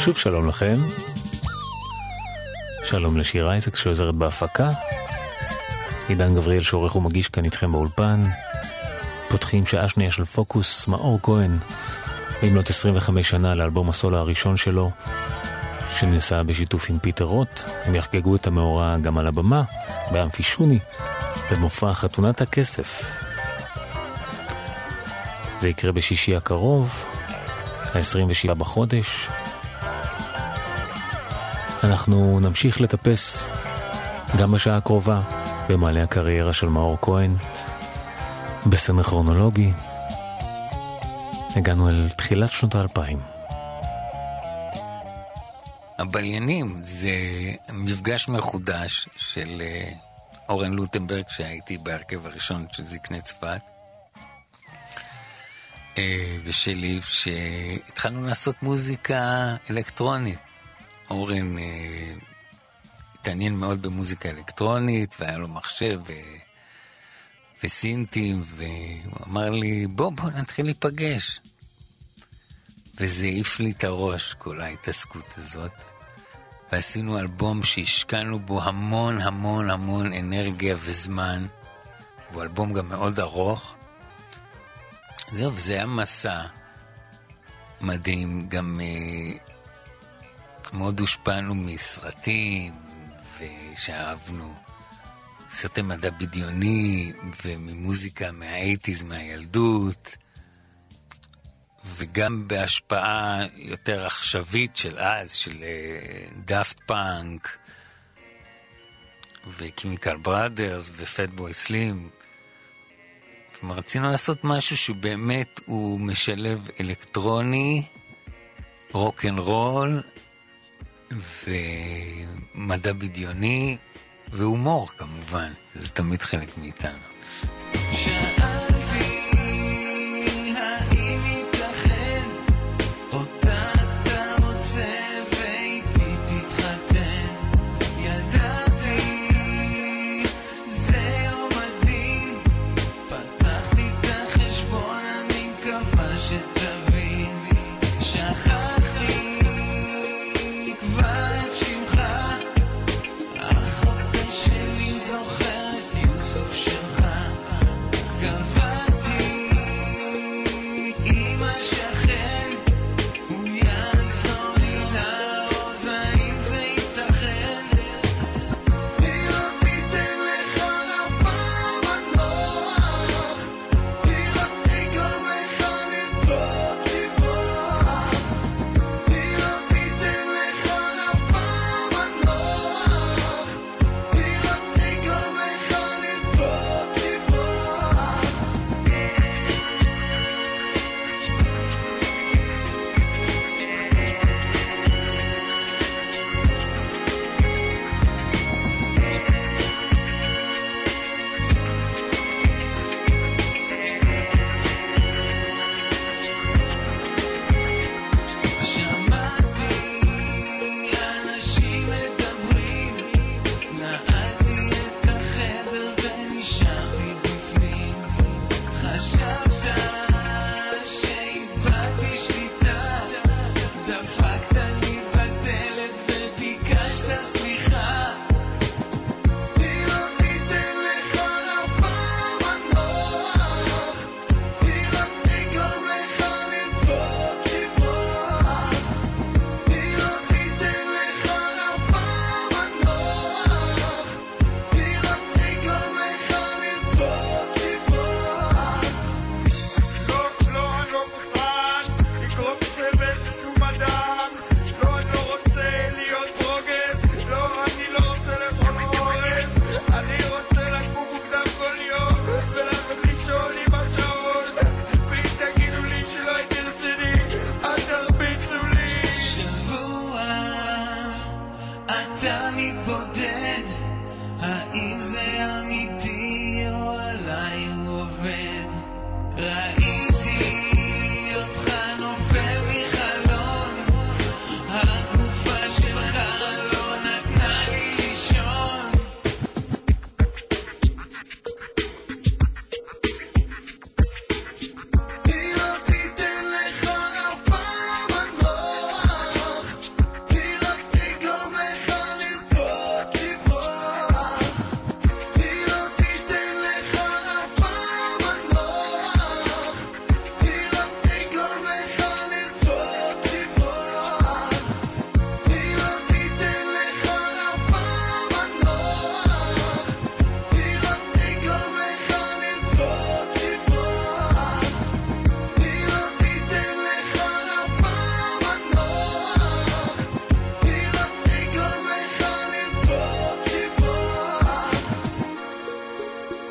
S3: שוב שלום לכם. שלום לשירה אייזקס שעוזרת בהפקה. עידן גבריאל שעורך ומגיש כאן איתכם באולפן. פותחים שעה שנייה של פוקוס, מאור כהן, במלאת 25 שנה לאלבום הסולו הראשון שלו, שנעשה בשיתוף עם פיטר רוט. הם יחגגו את המאורע גם על הבמה, באמפי שוני, במופע חתונת הכסף. זה יקרה בשישי הקרוב, ה-27 בחודש. אנחנו נמשיך לטפס גם בשעה הקרובה במעלה הקריירה של מאור כהן. בסדר כרונולוגי, הגענו אל תחילת שנות האלפיים.
S4: הבליינים זה מפגש מחודש של אה, אורן לוטנברג, שהייתי בהרכב הראשון של זקני צפת, אה, ושלי, שהתחלנו לעשות מוזיקה אלקטרונית. אורן אה, התעניין מאוד במוזיקה אלקטרונית, והיה לו מחשב ו... וסינטים, והוא אמר לי, בוא, בוא נתחיל להיפגש. וזה העיף לי את הראש, כל ההתעסקות הזאת. ועשינו אלבום שהשקענו בו המון המון המון אנרגיה וזמן. הוא אלבום גם מאוד ארוך. זהו, וזה היה מסע מדהים. גם אה, מאוד הושפענו מסרטים, ושאהבנו סרטי מדע בדיוני, וממוזיקה מהאייטיז, מהילדות. וגם בהשפעה יותר עכשווית של אז, של דאפט פאנק, ו Chemical Brothers, ו Fatboy Slim. כלומר, רצינו לעשות משהו שבאמת הוא משלב אלקטרוני, רוק אנד רול, ומדע בדיוני, והומור כמובן, זה תמיד חלק מאיתנו.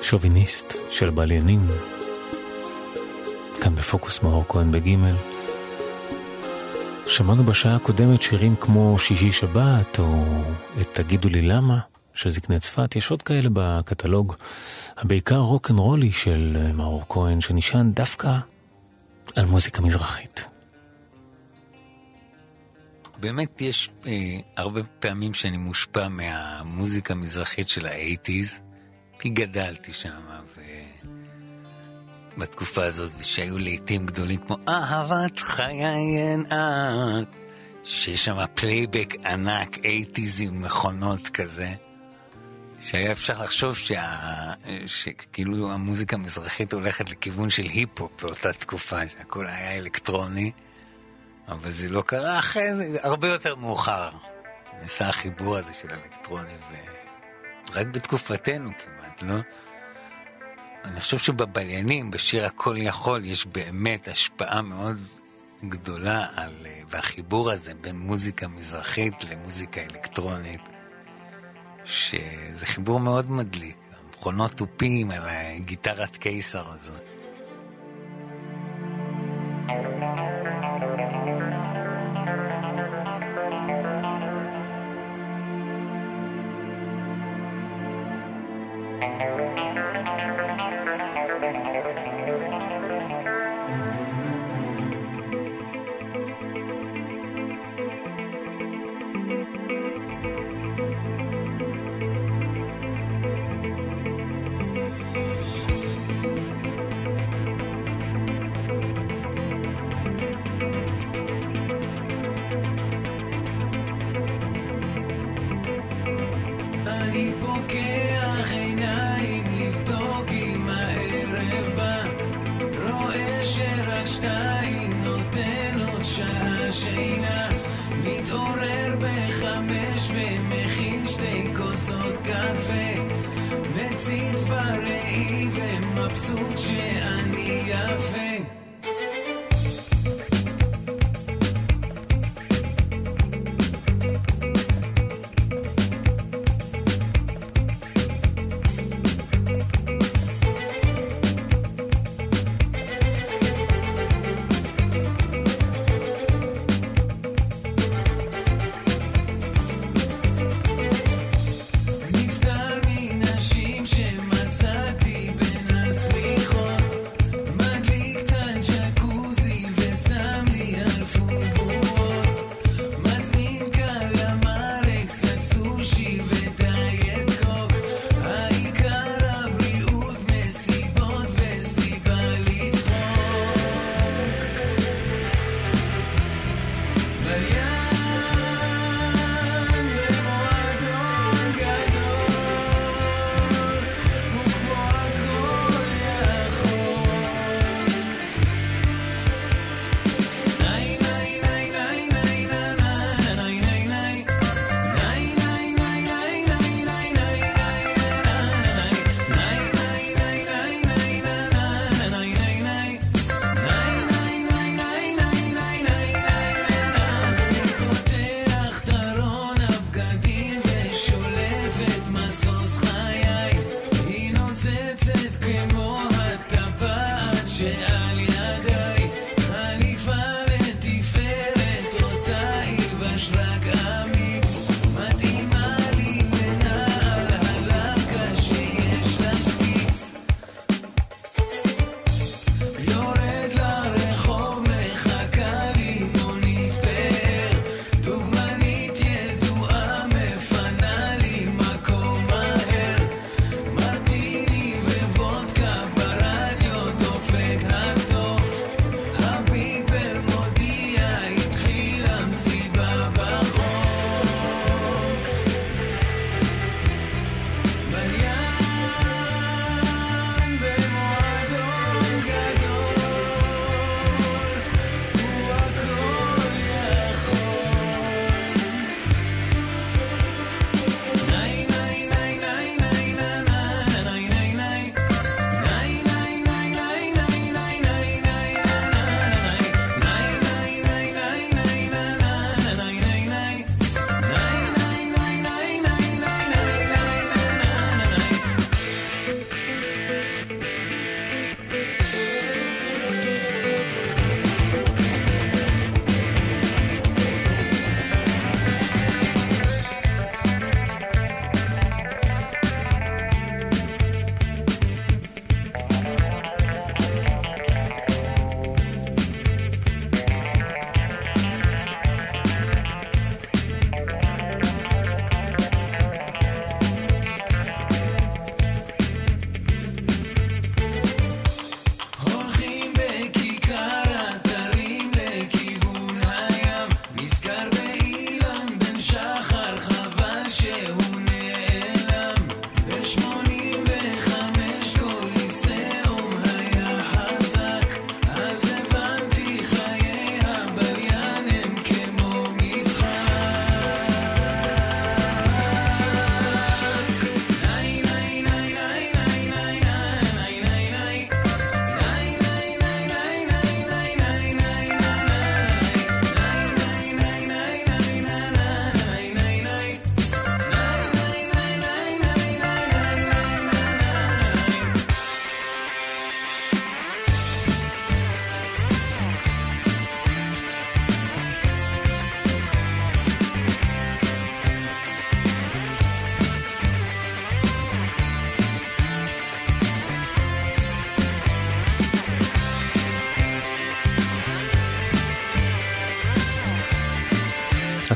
S3: שוביניסט של בליינים. כאן בפוקוס מאור כהן בגימל. שמענו בשעה הקודמת שירים כמו שישי שבת, או את תגידו לי למה, של זקני צפת. יש עוד כאלה בקטלוג, הבעיקר רוקנרולי של אה, מאור כהן, שנשען דווקא על מוזיקה מזרחית.
S4: באמת יש אה, הרבה פעמים שאני מושפע מהמוזיקה המזרחית של האייטיז, כי גדלתי שם, ו... בתקופה הזאת, ושהיו לעיתים גדולים כמו אהבת חיי אין את, שיש שם פלייבק ענק, eighties עם מכונות כזה, שהיה אפשר לחשוב שה... שכאילו המוזיקה המזרחית הולכת לכיוון של היפ-הופ באותה תקופה, שהכל היה אלקטרוני. אבל זה לא קרה אחרי זה, הרבה יותר מאוחר. נעשה החיבור הזה של אלקטרוני, ורק בתקופתנו כמעט, לא? אני חושב שבבליינים, בשיר הכל יכול, יש באמת השפעה מאוד גדולה על... והחיבור הזה בין מוזיקה מזרחית למוזיקה אלקטרונית, שזה חיבור מאוד מדליק. המכונות תופים על הגיטרת קיסר הזאת.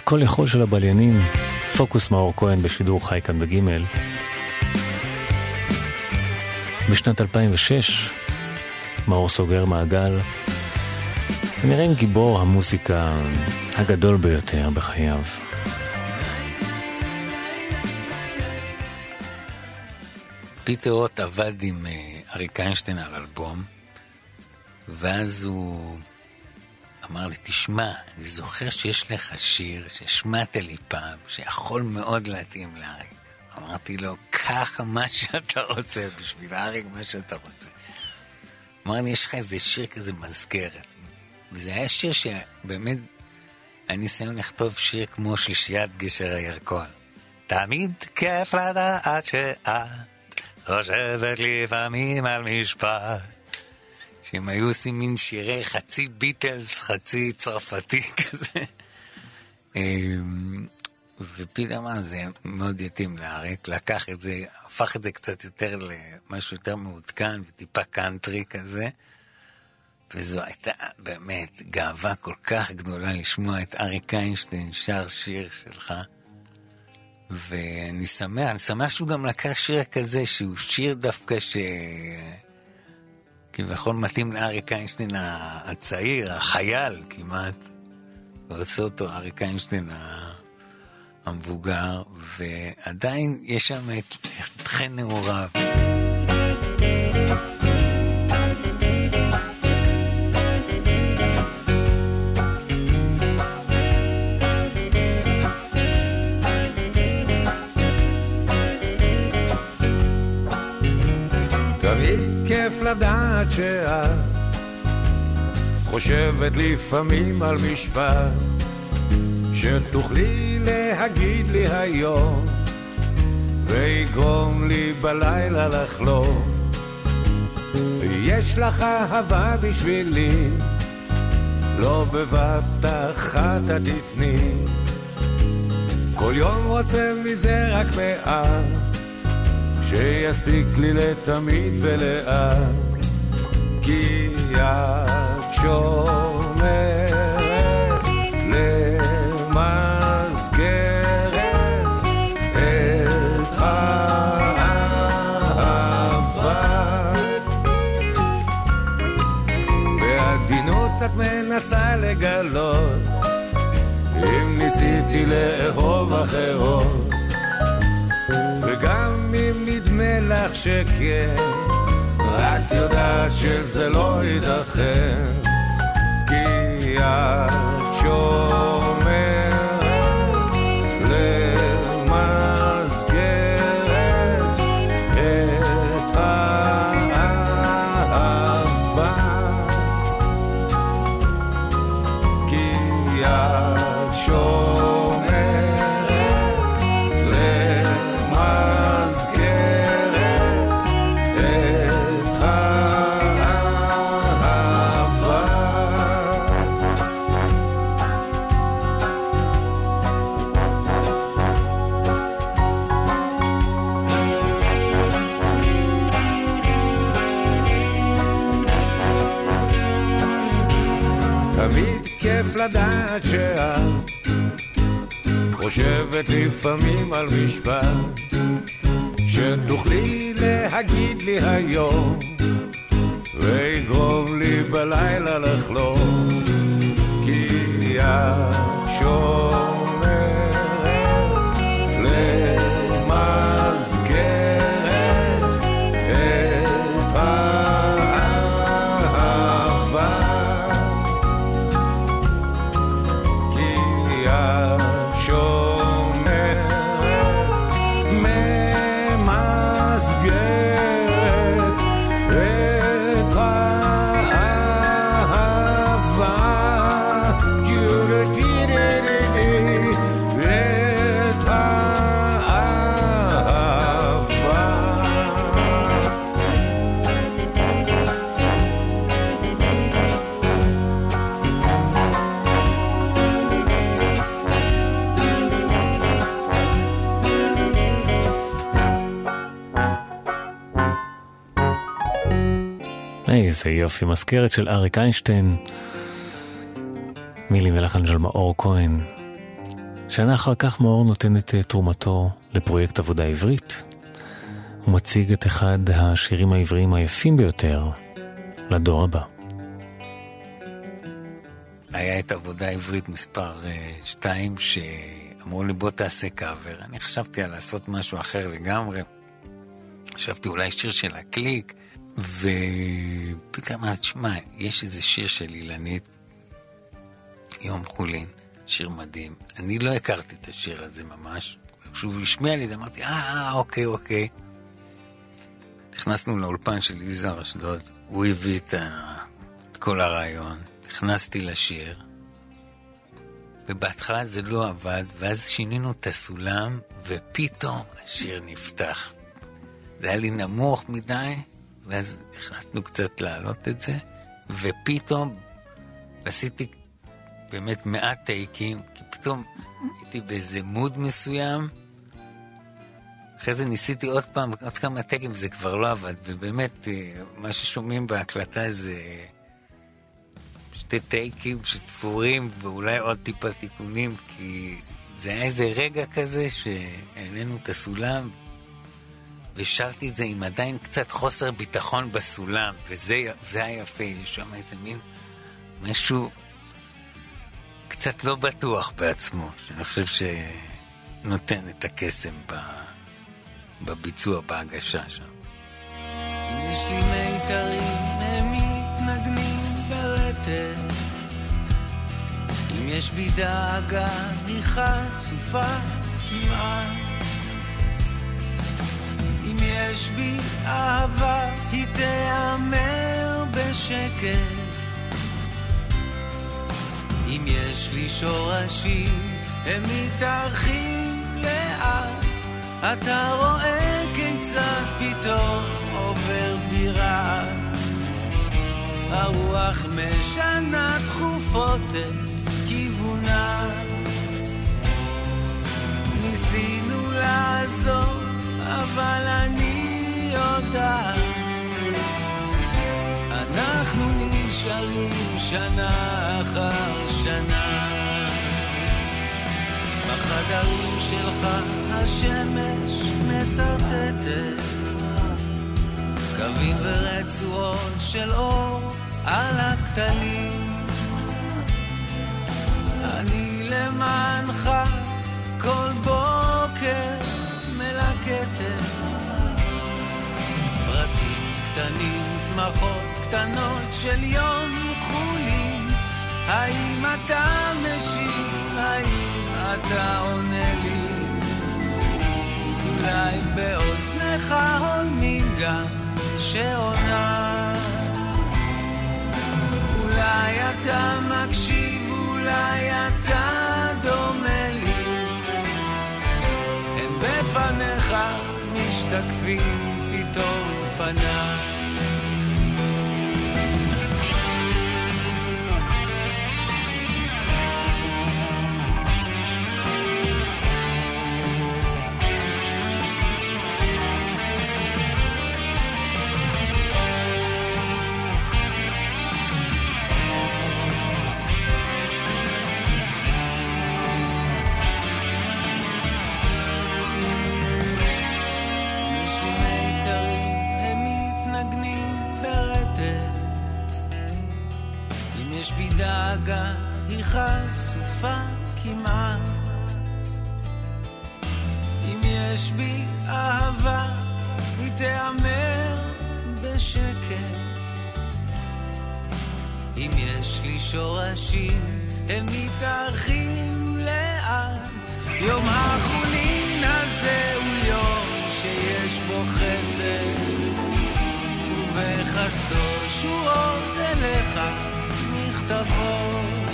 S3: כל יכול של הבליינים, פוקוס מאור כהן בשידור חי כאן בגימל. בשנת 2006, מאור סוגר מעגל, ונראה עם גיבור המוסיקה הגדול ביותר בחייו.
S4: פיטר רוט עבד עם אה, אריק איינשטיין על אלבום, ואז הוא אמר לי, תשמע, אני זוכר שיש לך שיר שהשמעת לי פעם, שיכול מאוד להתאים לאריק. אמרתי לו, קח מה שאתה רוצה בשביל אריק, מה שאתה רוצה. אמר לי, יש לך איזה שיר כזה מזכרת. וזה היה שיר שבאמת, היה ניסיון לכתוב שיר כמו שלישיית גשר הירקון. תמיד כיף לדעת שאת חושבת לפעמים על משפט. שהם היו עושים מין שירי חצי ביטלס, חצי צרפתי כזה. אמ, ופתאום אמר, זה מאוד יתאים לאריק, לקח את זה, הפך את זה קצת יותר למשהו יותר מעודכן וטיפה קאנטרי כזה. וזו הייתה באמת גאווה כל כך גדולה לשמוע את אריק איינשטיין שר שיר שלך. ואני שמח, אני שמח שהוא גם לקח שיר כזה, שהוא שיר דווקא ש... כביכול מתאים לאריק איינשטיין הצעיר, החייל כמעט. ורצה אותו אריק איינשטיין המבוגר, ועדיין יש שם את, את חן נעוריו.
S5: לדעת שאת חושבת לפעמים על משפט שתוכלי להגיד לי היום ויגרום לי בלילה לחלום. יש לך אהבה בשבילי לא בבת אחת את תתני. כל יום רוצה מזה רק מעט שיספיק לי לתמיד ולאט, את שומרת למסגרת את מנסה לגלות, אם ניסיתי לאהוב אחרות. וגם אם נדמה לך שכן, את יודעת שזה לא ייתכן, כי את שומרת לדעת שאת חושבת לפעמים על משפט שתוכלי להגיד לי היום ויגרום לי בלילה לחלום כי את
S3: איזה יופי, מזכרת של אריק איינשטיין, מילי מלחן של מאור כהן. שנה אחר כך מאור נותן את אה, תרומתו לפרויקט עבודה עברית. הוא מציג את אחד השירים העבריים היפים ביותר לדור הבא.
S4: היה את עבודה עברית מספר 2, uh, שאמרו לי בוא תעשה קאבר. אני חשבתי על לעשות משהו אחר לגמרי. חשבתי אולי שיר של הקליק, ופתאום אמרתי, שמע, יש איזה שיר של אילנית, יום חולין, שיר מדהים. אני לא הכרתי את השיר הזה ממש. כשהוא השמיע לי, אמרתי, אה, אה, אוקיי, אוקיי. נכנסנו לאולפן של יזהר אשדוד, הוא הביא את, ה... את כל הרעיון, נכנסתי לשיר, ובהתחלה זה לא עבד, ואז שינינו את הסולם, ופתאום השיר נפתח. זה היה לי נמוך מדי, ואז החלטנו קצת להעלות את זה, ופתאום עשיתי באמת מעט טייקים, כי פתאום הייתי באיזה מוד מסוים. אחרי זה ניסיתי עוד פעם, עוד כמה טייקים, וזה כבר לא עבד, ובאמת, אה, מה ששומעים בהקלטה זה שתי טייקים שתפורים, ואולי עוד טיפה תיקונים, כי זה היה איזה רגע כזה שהעלינו את הסולם, ושרתי את זה עם עדיין קצת חוסר ביטחון בסולם, וזה היה יפה, יש שם איזה מין משהו קצת לא בטוח בעצמו, שאני חושב שנותן את הקסם בביצוע, בהגשה שם.
S6: יש מיתרים, הם מתנגנים ברטט. אם יש בי דאגה, היא חשופה כמעט. יש בי אהבה, היא תיאמר בשקט. אם יש לי שורשים, הם מתארחים לאט. אתה רואה כיצד פתאום עובר בירה. הרוח משנה תכופות את כיוונה. ניסינו לעזור, אבל אני נשארים שנה אחר שנה. בחדרים שלך השמש מסרטטת קווים ורצועות של אור על הכתלים. אני למענך כל בוקר מלקטת פרטים קטנים, צמחות קטנות של יום חולין. האם אתה משיב? האם אתה עונה לי? אולי באוזניך הולמים גם שעונה. אולי אתה מקשיב, אולי אתה דומה לי. הם בפניך משתקפים פתאום פניי. דאגה, היא חשופה כמעט. אם יש בי אהבה, היא תיאמר בשקט. אם יש לי שורשים, הם מתארחים לאט. יום החולין הזה הוא יום שיש בו חסד, ובחסדו שורות אליך נכתבות.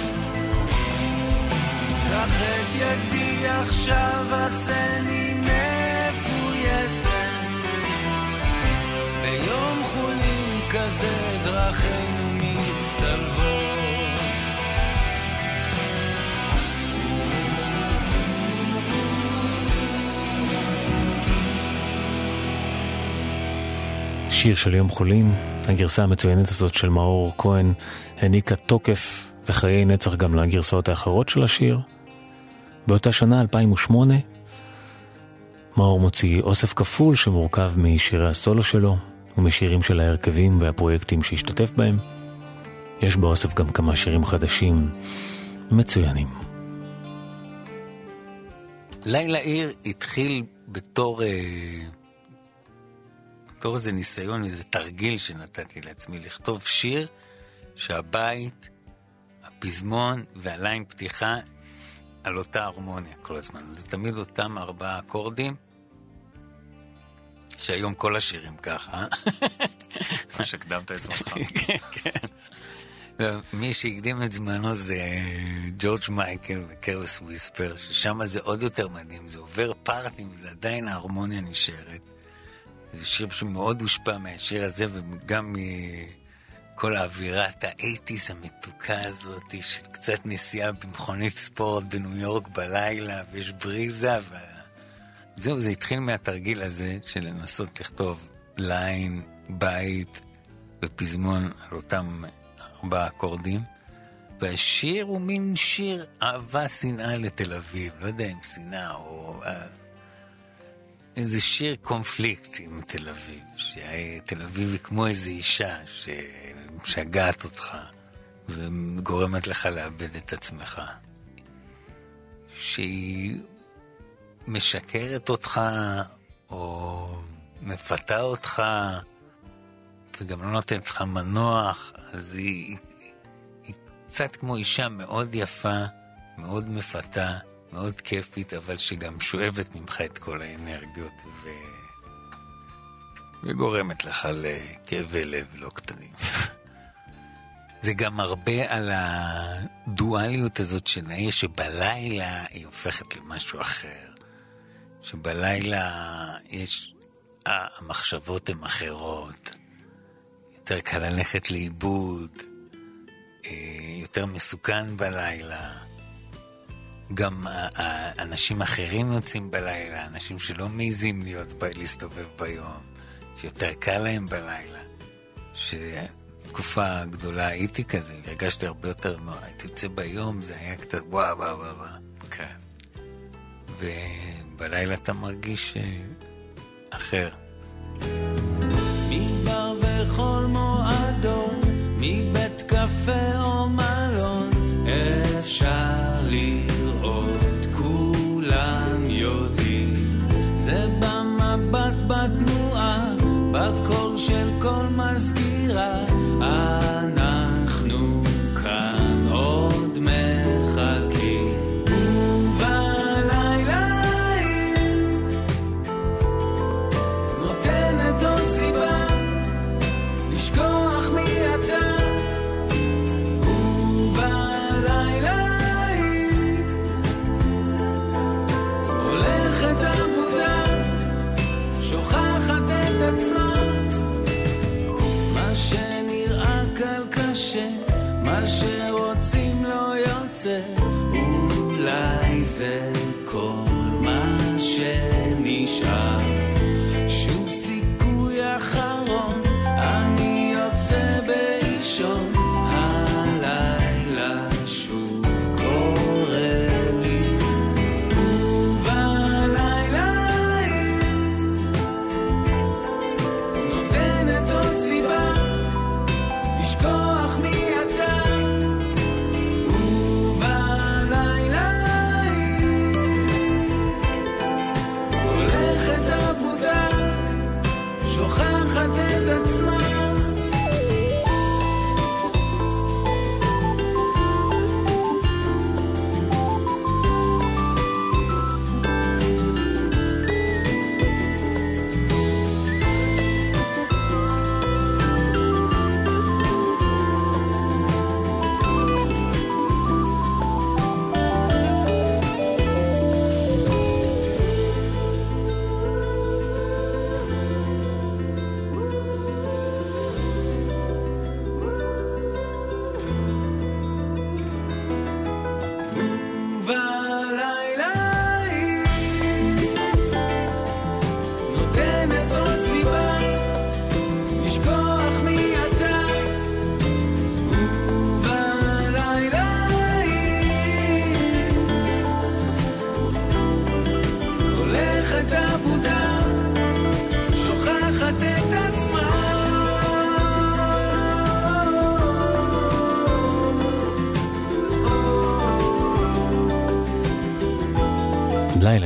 S6: קח את ידי עכשיו עשני מפויסת, ביום חולין כזה דרכינו מצטלבות.
S3: שיר של יום חולין, הגרסה המצוינת הזאת של מאור כהן העניקה תוקף וחיי נצח גם לגרסאות האחרות של השיר. באותה שנה, 2008, מאור מוציא אוסף כפול שמורכב משירי הסולו שלו ומשירים של ההרכבים והפרויקטים שהשתתף בהם. יש באוסף גם כמה שירים חדשים מצוינים.
S4: לילה עיר התחיל בתור, אה, בתור איזה ניסיון, איזה תרגיל שנתתי לעצמי, לכתוב שיר שהבית, הפזמון והליין פתיחה על אותה הרמוניה כל הזמן. זה תמיד אותם ארבעה אקורדים, שהיום כל השירים ככה.
S3: מה שהקדמת את זמנך.
S4: כן, כן. לא, מי שהקדים את זמנו זה ג'ורג' מייקל וקרלס וויספר, ששם זה עוד יותר מדהים, זה עובר פארטים, זה עדיין ההרמוניה נשארת. זה שיר שמאוד הושפע מהשיר הזה, וגם מכל האווירת האייטיז המתוקה הזאת, של קצת נסיעה במכונית ספורט בניו יורק בלילה, ויש בריזה, ו... זהו, זה התחיל מהתרגיל הזה של לנסות לכתוב ליין, בית ופזמון על אותם ארבעה אקורדים. והשיר הוא מין שיר אהבה, שנאה לתל אביב. לא יודע אם שנאה או... איזה שיר קונפליקט עם תל אביב. שתל אביב היא כמו איזו אישה שמשגעת אותך וגורמת לך לאבד את עצמך. שהיא משקרת אותך או מפתה אותך וגם לא נותנת לך מנוח, אז היא, היא קצת כמו אישה מאוד יפה, מאוד מפתה, מאוד כיפית, אבל שגם שואבת ממך את כל האנרגיות ו... וגורמת לך לכאבי לב לא קטנים. זה גם הרבה על הדואליות הזאת של העיר, שבלילה היא הופכת למשהו אחר. שבלילה יש... המחשבות הן אחרות. יותר קל ללכת לאיבוד, אה, יותר מסוכן בלילה. גם אנשים אחרים יוצאים בלילה, אנשים שלא מעיזים להיות, להסתובב ביום, שיותר קל להם בלילה. שתקופה גדולה הייתי כזה, הרגשתי הרבה יותר נורא. הייתי יוצא ביום, זה היה קצת וואו וואו וואו. כן. ובלילה אתה מרגיש אה, אחר.
S6: מבר וכל מועדון, מבית קפה או יוצא, אולי זה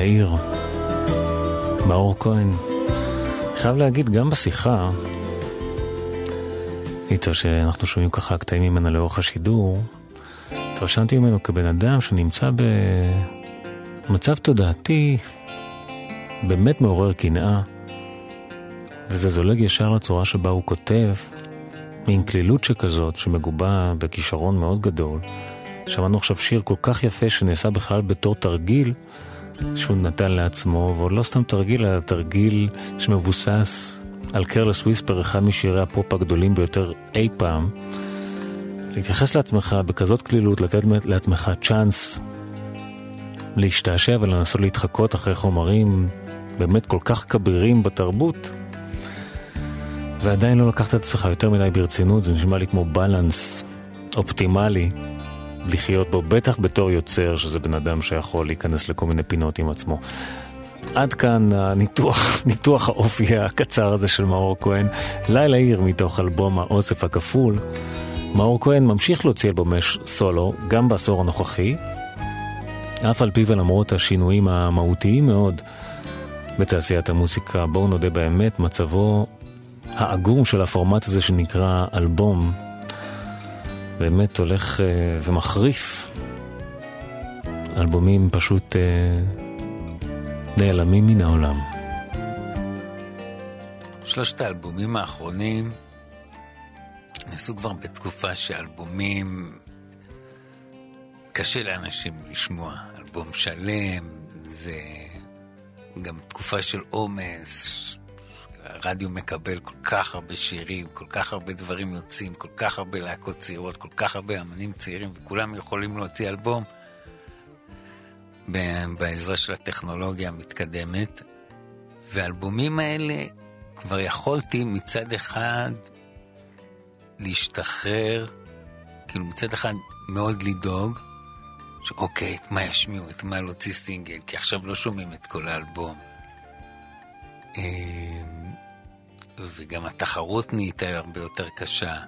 S3: לילה עיר, מאור כהן. חייב להגיד, גם בשיחה איתו, שאנחנו שומעים ככה קטעים ממנה לאורך השידור, התרשמתי ממנו כבן אדם שנמצא במצב תודעתי באמת מעורר קנאה, וזה זולג ישר לצורה שבה הוא כותב, מין כלילות שכזאת, שמגובה בכישרון מאוד גדול. שמענו עכשיו שיר כל כך יפה שנעשה בכלל בתור תרגיל שהוא נתן לעצמו, ועוד לא סתם תרגיל, אלא תרגיל שמבוסס על Careless Whisper, אחד משירי הפופ הגדולים ביותר אי פעם. להתייחס לעצמך בכזאת כלילות, לתת לעצמך צ'אנס להשתעשע ולנסות להתחקות אחרי חומרים באמת כל כך כבירים בתרבות, ועדיין לא לקחת את עצמך יותר מדי ברצינות, זה נשמע לי כמו balance אופטימלי לחיות בו, בטח בתור יוצר, שזה בן אדם שיכול להיכנס לכל מיני פינות עם עצמו. עד כאן הניתוח, ניתוח האופי הקצר הזה של מאור כהן. לילה עיר מתוך אלבום האוסף הכפול. מאור כהן ממשיך להוציא אלבומי סולו, גם בעשור הנוכחי, אף על פי ולמרות השינויים המהותיים מאוד בתעשיית המוסיקה, בואו נודה באמת, מצבו העגום של הפורמט הזה שנקרא אלבום, באמת הולך uh, ומחריף. אלבומים פשוט uh, נעלמים מן העולם.
S4: שלושת האלבומים האחרונים נעשו כבר בתקופה שאלבומים קשה לאנשים לשמוע. אלבום שלם, זה גם תקופה של עומס, הרדיו מקבל כל כך הרבה שירים, כל כך הרבה דברים יוצאים, כל כך הרבה להקות צעירות, כל כך הרבה אמנים צעירים, וכולם יכולים להוציא אלבום בעזרה של הטכנולוגיה המתקדמת. והאלבומים האלה, כבר יכולתי מצד אחד להשתחרר, כאילו מצד אחד מאוד לדאוג, שאוקיי, את מה ישמיעו, את מה להוציא סינגל, כי עכשיו לא שומעים את כל האלבום. וגם התחרות נהייתה הרבה יותר קשה.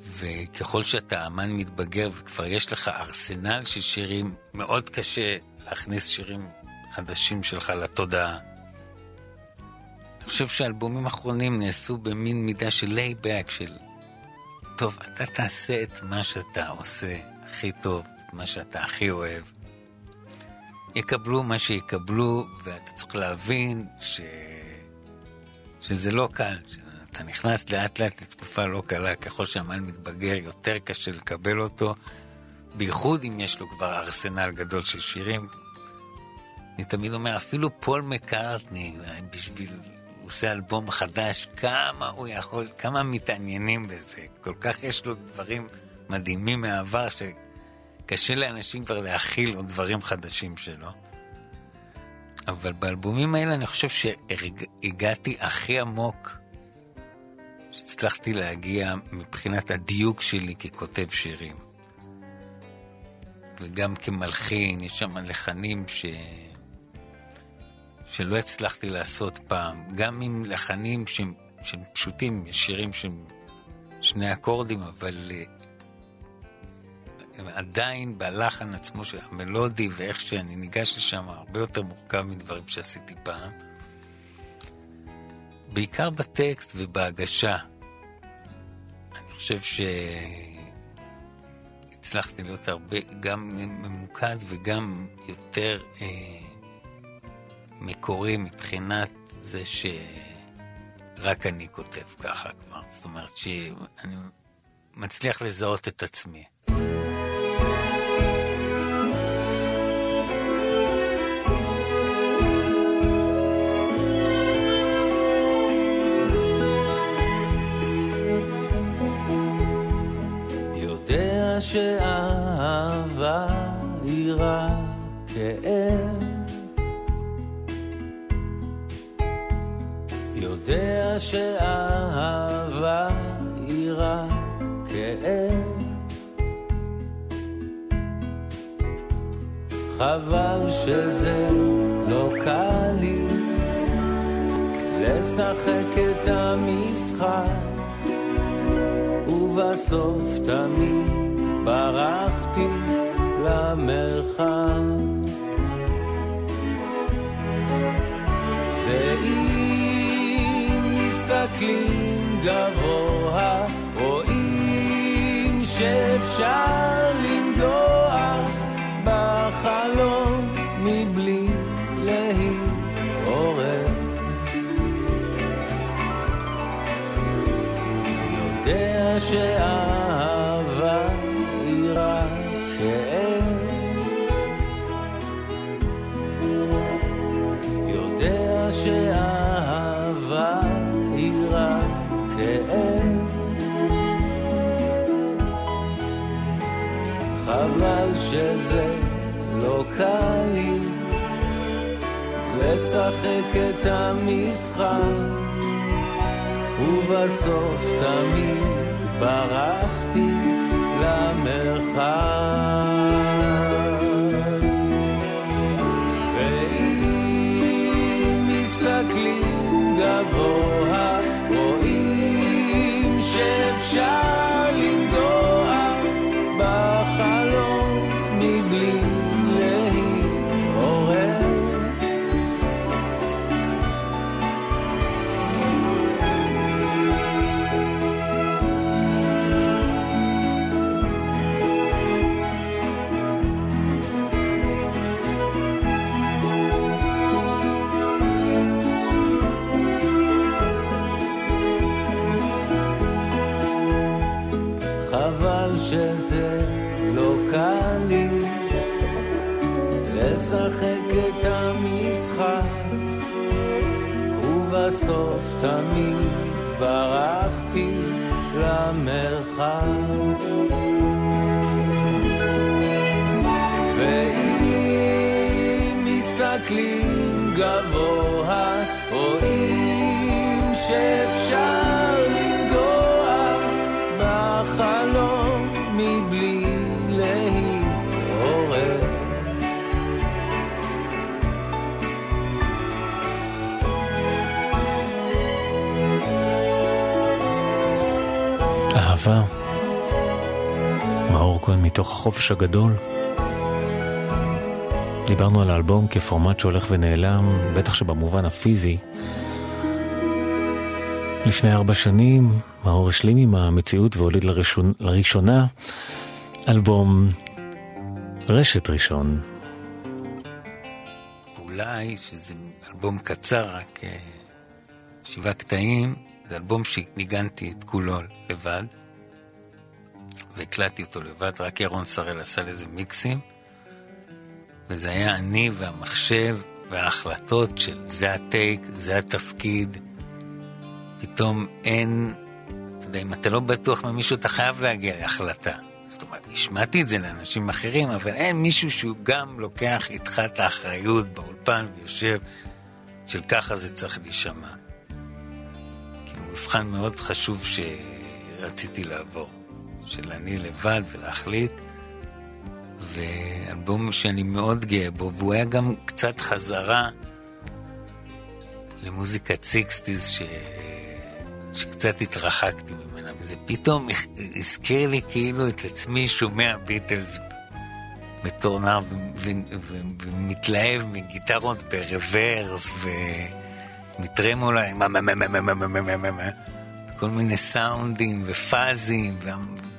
S4: וככל שאתה אמן מתבגר וכבר יש לך ארסנל של שירים, מאוד קשה להכניס שירים חדשים שלך לתודעה. אני חושב שהאלבומים האחרונים נעשו במין מידה של laid back, של טוב, אתה תעשה את מה שאתה עושה הכי טוב, את מה שאתה הכי אוהב. יקבלו מה שיקבלו, ואתה צריך להבין ש... שזה לא קל. אתה נכנס לאט לאט לתקופה לא קלה, ככל שהמן מתבגר יותר קשה לקבל אותו, בייחוד אם יש לו כבר ארסנל גדול של שירים. אני תמיד אומר, אפילו פול מקארטני, בשביל, הוא עושה אלבום חדש, כמה הוא יכול, כמה מתעניינים בזה. כל כך יש לו דברים מדהימים מהעבר, שקשה לאנשים כבר להכיל עוד דברים חדשים שלו. אבל באלבומים האלה אני חושב שהגעתי הכי עמוק שהצלחתי להגיע מבחינת הדיוק שלי ככותב שירים. וגם כמלחין, יש שם לחנים ש... שלא הצלחתי לעשות פעם. גם עם לחנים שהם, שהם פשוטים, שירים שהם שני אקורדים, אבל עדיין בלחן עצמו של המלודי ואיך שאני ניגש לשם הרבה יותר מורכב מדברים שעשיתי פעם. בעיקר בטקסט ובהגשה. אני חושב שהצלחתי להיות הרבה, גם ממוקד וגם יותר אה, מקורי מבחינת זה שרק אני כותב ככה כבר. זאת אומרת שאני מצליח לזהות את עצמי.
S6: שאהבה היא רק כאב. יודע שאהבה היא רק כאב. חבל שזה לא קל לי לשחק את המשחק, ובסוף תמיד ברחתי למרחב. ואם מסתכלים גבוה, רואים שאפשר לנגוע בחלום מבלי להתעורר. יודע שאת לשחק את המשחק ובסוף תמיד ברחתי למרחב. מסתכלים גבוה רואים שאפשר לנגוע בחלום מבלי להתעורר.
S3: אהבה. מאור כהן מתוך החופש הגדול. דיברנו על האלבום כפורמט שהולך ונעלם, בטח שבמובן הפיזי. לפני ארבע שנים, מאור השלים עם המציאות והוליד לראשון, לראשונה אלבום רשת ראשון.
S4: אולי, שזה אלבום קצר, רק אה, שבעה קטעים, זה אלבום שניגנתי את כולו לבד, והקלטתי אותו לבד, רק ירון שראל עשה לזה מיקסים, וזה היה אני והמחשב וההחלטות של זה הטייק, זה התפקיד. פתאום אין, אתה יודע, אם אתה לא בטוח ממישהו, אתה חייב להגיע להחלטה. זאת אומרת, השמעתי את זה לאנשים אחרים, אבל אין מישהו שהוא גם לוקח איתך את האחריות באולפן ויושב, של ככה זה צריך להישמע. כאילו, מבחן מאוד חשוב שרציתי לעבור, של אני לבד ולהחליט, ואלבום שאני מאוד גאה בו, והוא היה גם קצת חזרה למוזיקת sixties ש... שקצת התרחקתי ממנה, וזה פתאום הזכיר לי כאילו את עצמי שומע Beatles בתור נער ומתלהב מגיטרות ב reverse ומטרמולה עם כל מיני סאונדים ופאזים,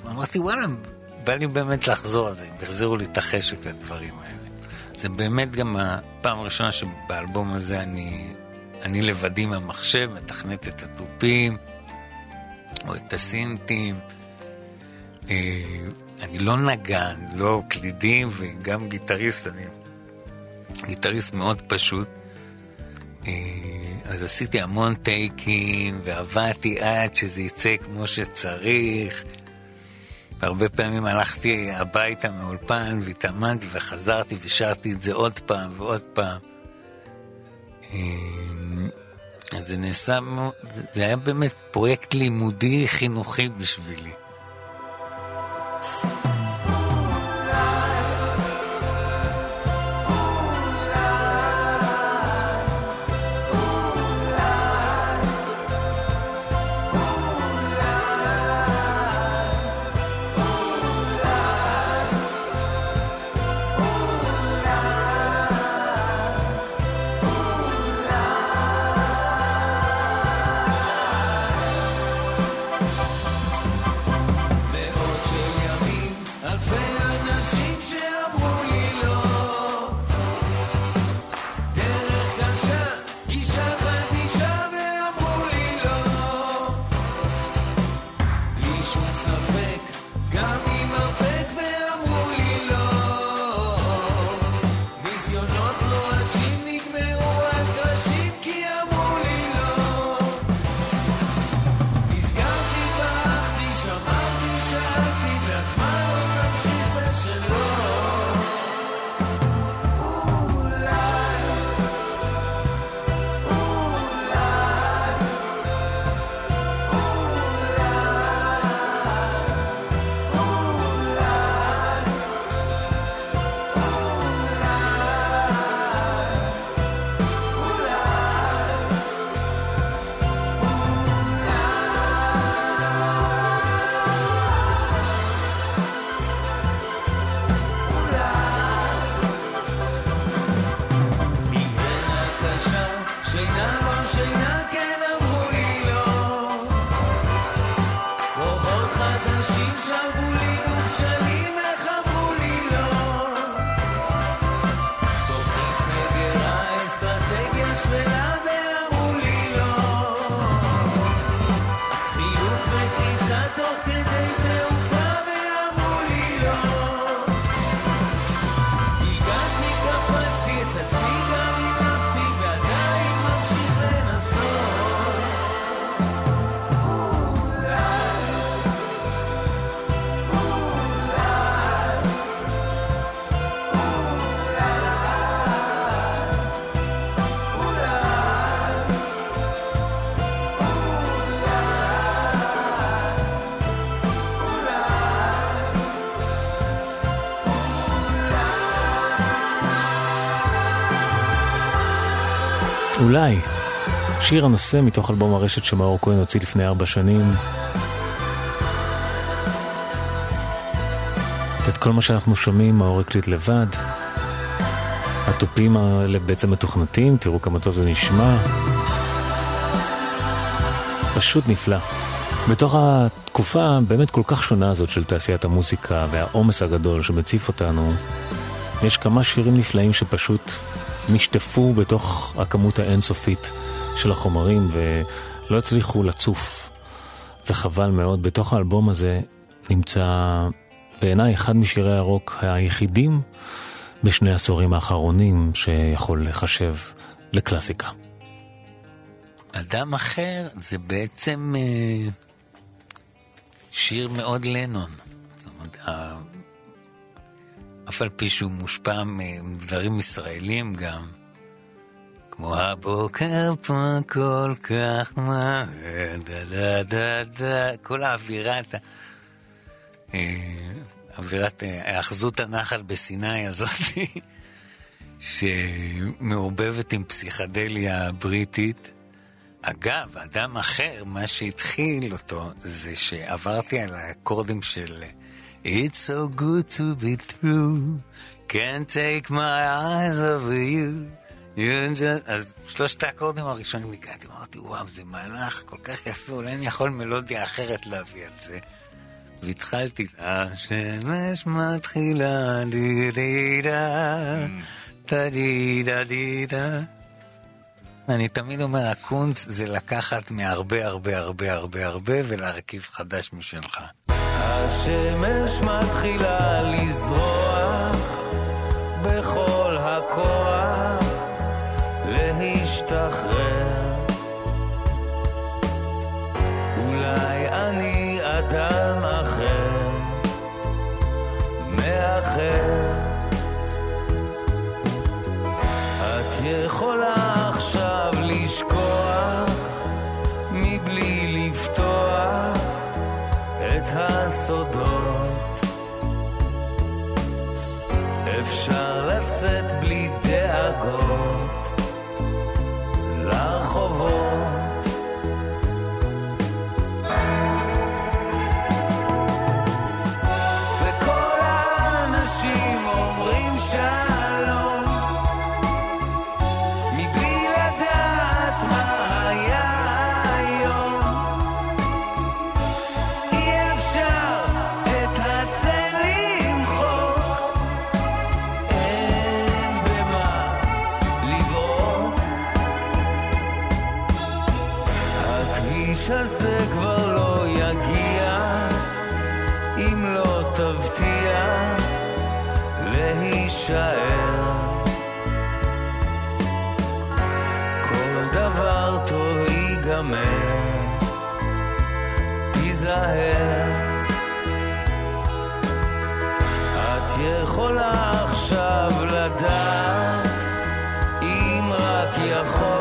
S4: ואמרתי וואלה, בא לי באמת לחזור על זה, הם החזירו לי את החשק לדברים האלה. זה באמת גם הפעם הראשונה שבאלבום הזה אני אני לבדי מהמחשב, מתכנת את התופים, או את הסינטים. אה, אני לא נגן, לא קלידים, וגם גיטריסט, אני גיטריסט מאוד פשוט. אה, אז עשיתי המון טייקים, ועבדתי עד שזה יצא כמו שצריך. והרבה פעמים הלכתי הביתה מהאולפן והתאמנתי וחזרתי ושרתי את זה עוד פעם ועוד פעם. אז זה נעשה, זה היה באמת פרויקט לימודי חינוכי בשבילי.
S3: אולי. שיר הנושא מתוך אלבום הרשת שמאור כהן הוציא לפני ארבע שנים. את כל מה שאנחנו שומעים, מאור הקליט לבד. התופים האלה בעצם מתוכנתים, תראו כמה טוב זה נשמע. פשוט נפלא. בתוך התקופה הבאמת כל כך שונה הזאת של תעשיית המוזיקה והעומס הגדול שמציף אותנו, יש כמה שירים נפלאים שפשוט נשטפו בתוך הכמות האינסופית של החומרים ולא הצליחו לצוף. וחבל מאוד, בתוך האלבום הזה נמצא בעיניי אחד משירי הרוק היחידים בשני העשורים האחרונים שיכול לחשב לקלאסיקה.
S4: אדם אחר זה בעצם אה, שיר מאוד לנון. אף על פי שהוא מושפע מדברים ישראלים גם, כמו הבוקר פה כל כך מהר, דה דה דה דה, כל האווירה, אה, אווירת היאחזות הנחל בסיני הזאת, שמעורבבת עם פסיכדליה בריטית. אגב, אדם אחר, מה שהתחיל אותו, זה שעברתי על האקורדים של It's so good to be true, can't take my eyes over you. אז שלושת האקורדים הראשונים הגעתי, אמרתי, וואו, זה מהלך כל כך יפה, אולי אני יכול מלודיה אחרת להביא על זה. והתחלתי, השמש מתחילה, די די דה די דה די דה. אני תמיד אומר, הקונץ זה לקחת מהרבה הרבה הרבה הרבה הרבה ולהרכיב חדש משלך.
S6: השמש מתחילה לזרוח בכל הכוח home. תיזהר את יכולה עכשיו לדעת אם רק יכולתי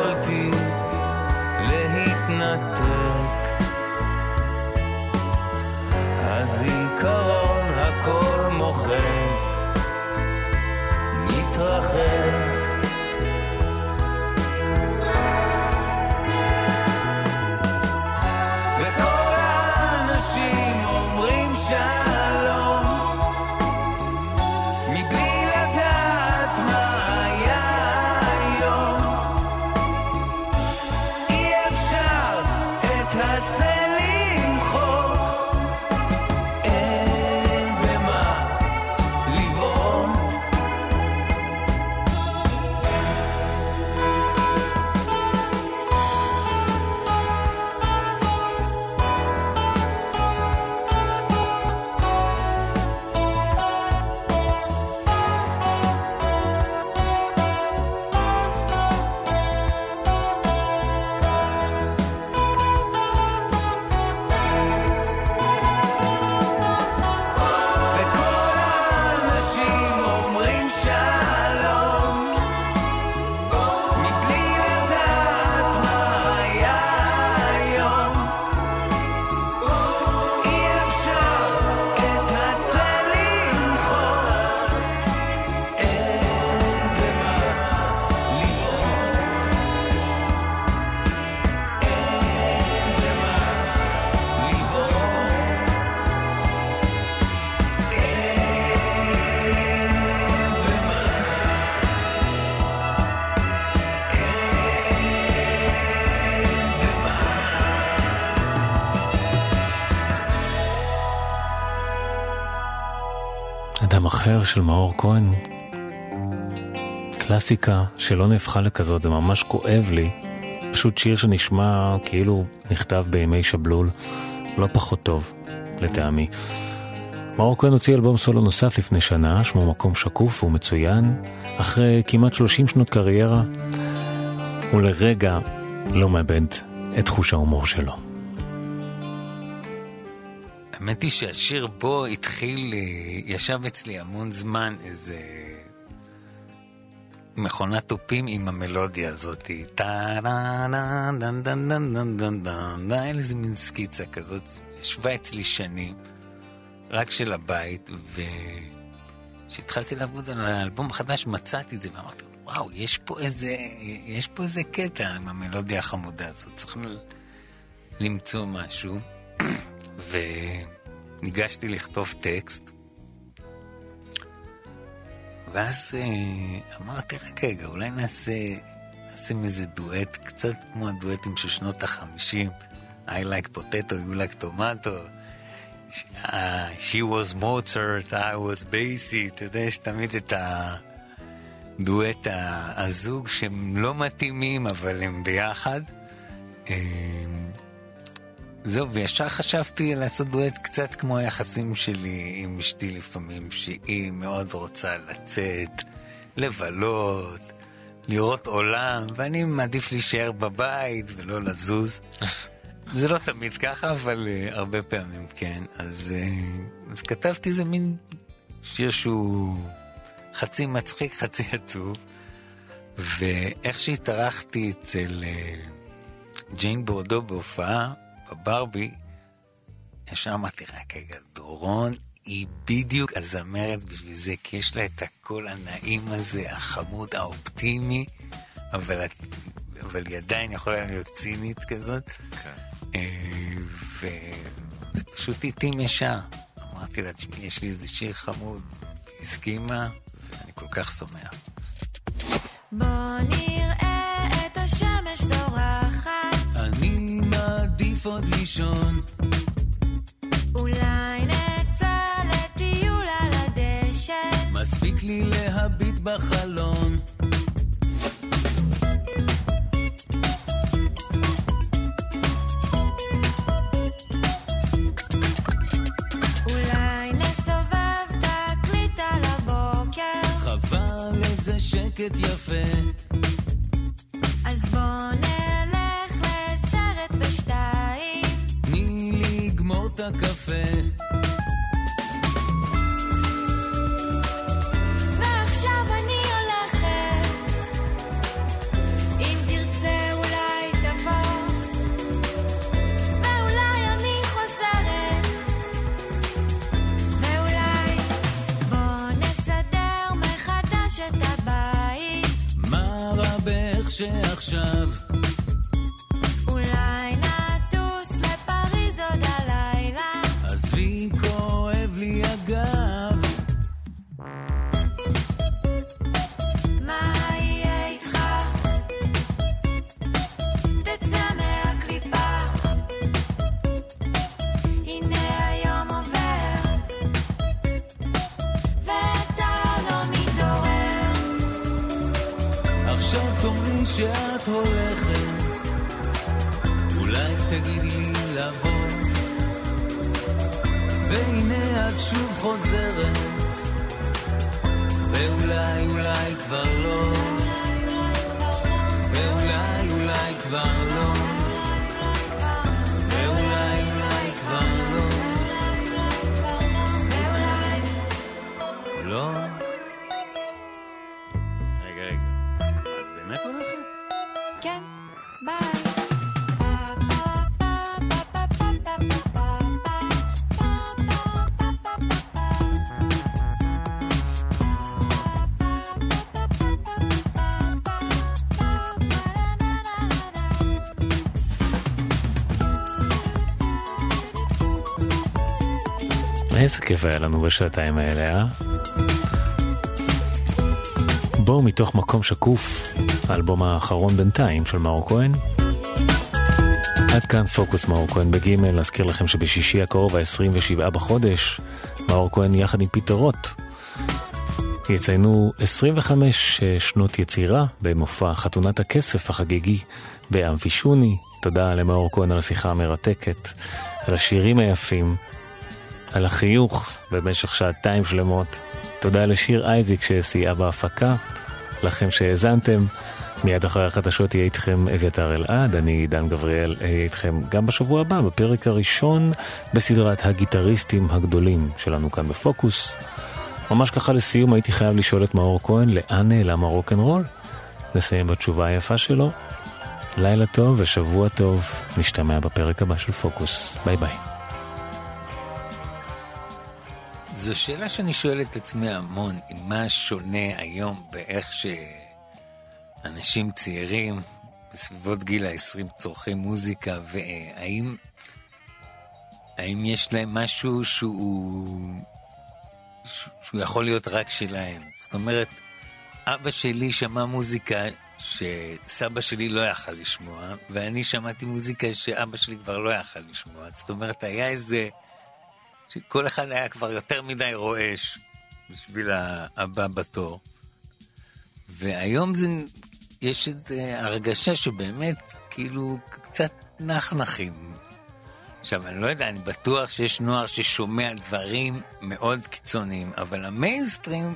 S3: של מאור כהן. קלאסיקה שלא נהפכה לכזאת, זה ממש כואב לי. פשוט שיר שנשמע כאילו נכתב בימי שבלול, לא פחות טוב, לטעמי. מאור כהן הוציא אלבום סולו נוסף לפני שנה, שמו מקום שקוף ומצוין. אחרי כמעט 30 שנות קריירה, הוא לרגע לא מאבד את חוש ההומור שלו.
S4: האמת היא שהשיר בו התחיל, אה, ישב אצלי המון זמן איזה מכונת תופים עם המלודיה הזאת. טה-נה-נה, דן דן דן דן דן דן, היה לי איזה מין סקיצה כזאת, ישבה אצלי שנים, רק של הבית, וכשהתחלתי לעבוד על האלבום החדש מצאתי את זה ואמרתי, וואו, יש פה איזה, יש פה איזה קטע עם המלודיה החמודה הזאת, צריך למצוא משהו. וניגשתי לכתוב טקסט, ואז אה, אמרתי, רק רגע, אולי נעשה, נעשה איזה דואט, קצת כמו הדואטים של שנות החמישים, I like potato, you like tomato. Uh, she was Mozart, I was Basie, אתה יודע, יש תמיד את הדואט הזוג שהם לא מתאימים, אבל הם ביחד. אה, זהו, וישר חשבתי לעשות דואט קצת כמו היחסים שלי עם אשתי לפעמים, שהיא מאוד רוצה לצאת, לבלות, לראות עולם, ואני מעדיף להישאר בבית ולא לזוז. זה לא תמיד ככה, אבל uh, הרבה פעמים כן. אז, uh, אז כתבתי איזה מין שיר שהוא חצי מצחיק, חצי עצוב, ואיך שהתארחתי אצל uh, ג'יין בורדו בהופעה, בברבי, ישר אמרתי, רק רגע, דורון היא בדיוק הזמרת בשביל זה, כי יש לה את הקול הנעים הזה, החמוד, האופטימי, אבל, אבל היא עדיין יכולה להיות צינית כזאת. כן. ופשוט התאים ישר. אמרתי לה, תשמעי, יש לי איזה שיר חמוד. הסכימה, ואני כל כך שמח.
S7: בוא נראה את השמש
S6: מעדיף עוד לישון.
S7: אולי נצא לטיול על הדשא.
S6: מספיק לי להביט בחלון. שקט יפה.
S7: אז בוא נלך
S6: את
S7: הולכת, אולי
S6: תגידי לי לבוא, והנה את שוב חוזרת, ואולי אולי כבר לא, ואולי אולי כבר לא,
S3: כיף היה לנו בשעתיים האלה, אה? בואו מתוך מקום שקוף, האלבום האחרון בינתיים של מאור כהן. עד כאן פוקוס מאור כהן בגימל, אזכיר לכם שבשישי הקרוב, ה-27 בחודש, מאור כהן יחד עם פיטר רוט יציינו 25 שנות יצירה במופע חתונת הכסף החגיגי באמפישוני. תודה למאור כהן על השיחה המרתקת, על השירים היפים, על החיוך במשך שעתיים שלמות. תודה לשיר אייזיק שסייעה בהפקה, לכם שהאזנתם. מיד אחרי החדשות יהיה איתכם אביתר אלעד, אני עידן גבריאל, אהיה איתכם גם בשבוע הבא, בפרק הראשון בסדרת הגיטריסטים הגדולים שלנו כאן בפוקוס. ממש ככה לסיום הייתי חייב לשאול את מאור כהן, לאן נעלם הרוקנרול? נסיים בתשובה היפה שלו. לילה טוב ושבוע טוב, נשתמע בפרק הבא של פוקוס. ביי ביי.
S4: זו שאלה שאני שואל את עצמי המון, מה שונה היום באיך שאנשים צעירים בסביבות גיל ה-20 צורכים מוזיקה, והאם האם יש להם משהו שהוא, שהוא יכול להיות רק שלהם? זאת אומרת, אבא שלי שמע מוזיקה שסבא שלי לא יכל לשמוע, ואני שמעתי מוזיקה שאבא שלי כבר לא יכל לשמוע. זאת אומרת, היה איזה... שכל אחד היה כבר יותר מדי רועש בשביל הבא בתור. והיום זה, יש איזו הרגשה שבאמת, כאילו, קצת נחנחים. עכשיו, אני לא יודע, אני בטוח שיש נוער ששומע דברים מאוד קיצוניים, אבל המיינסטרים,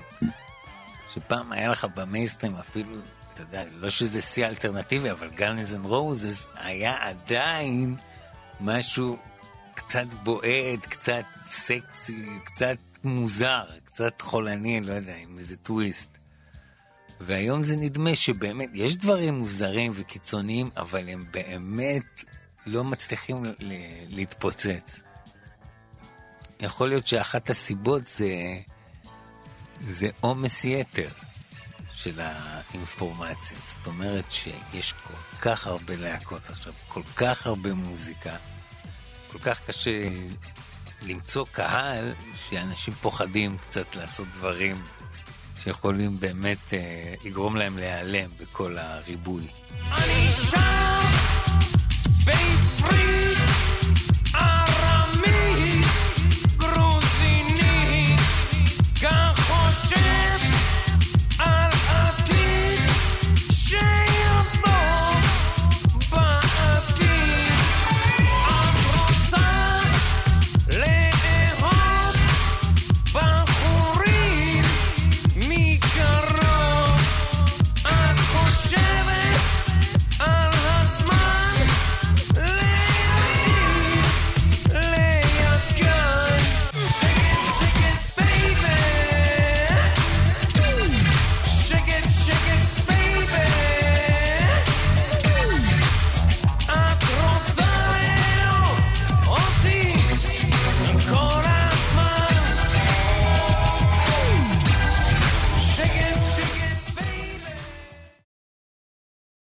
S4: שפעם היה לך במיינסטרים אפילו, אתה יודע, לא שזה שיא אלטרנטיבי, אבל Guns N' Roses היה עדיין משהו קצת בועט, קצת סקסי, קצת מוזר, קצת חולני, לא יודע, עם איזה טוויסט. והיום זה נדמה שבאמת, יש דברים מוזרים וקיצוניים, אבל הם באמת לא מצליחים להתפוצץ. יכול להיות שאחת הסיבות זה, זה עומס יתר של האינפורמציה. זאת אומרת שיש כל כך הרבה להקות עכשיו, כל כך הרבה מוזיקה. כל כך קשה למצוא קהל, שאנשים פוחדים קצת לעשות דברים שיכולים באמת אה, לגרום להם להיעלם בכל הריבוי.
S5: אני שם, בין פרי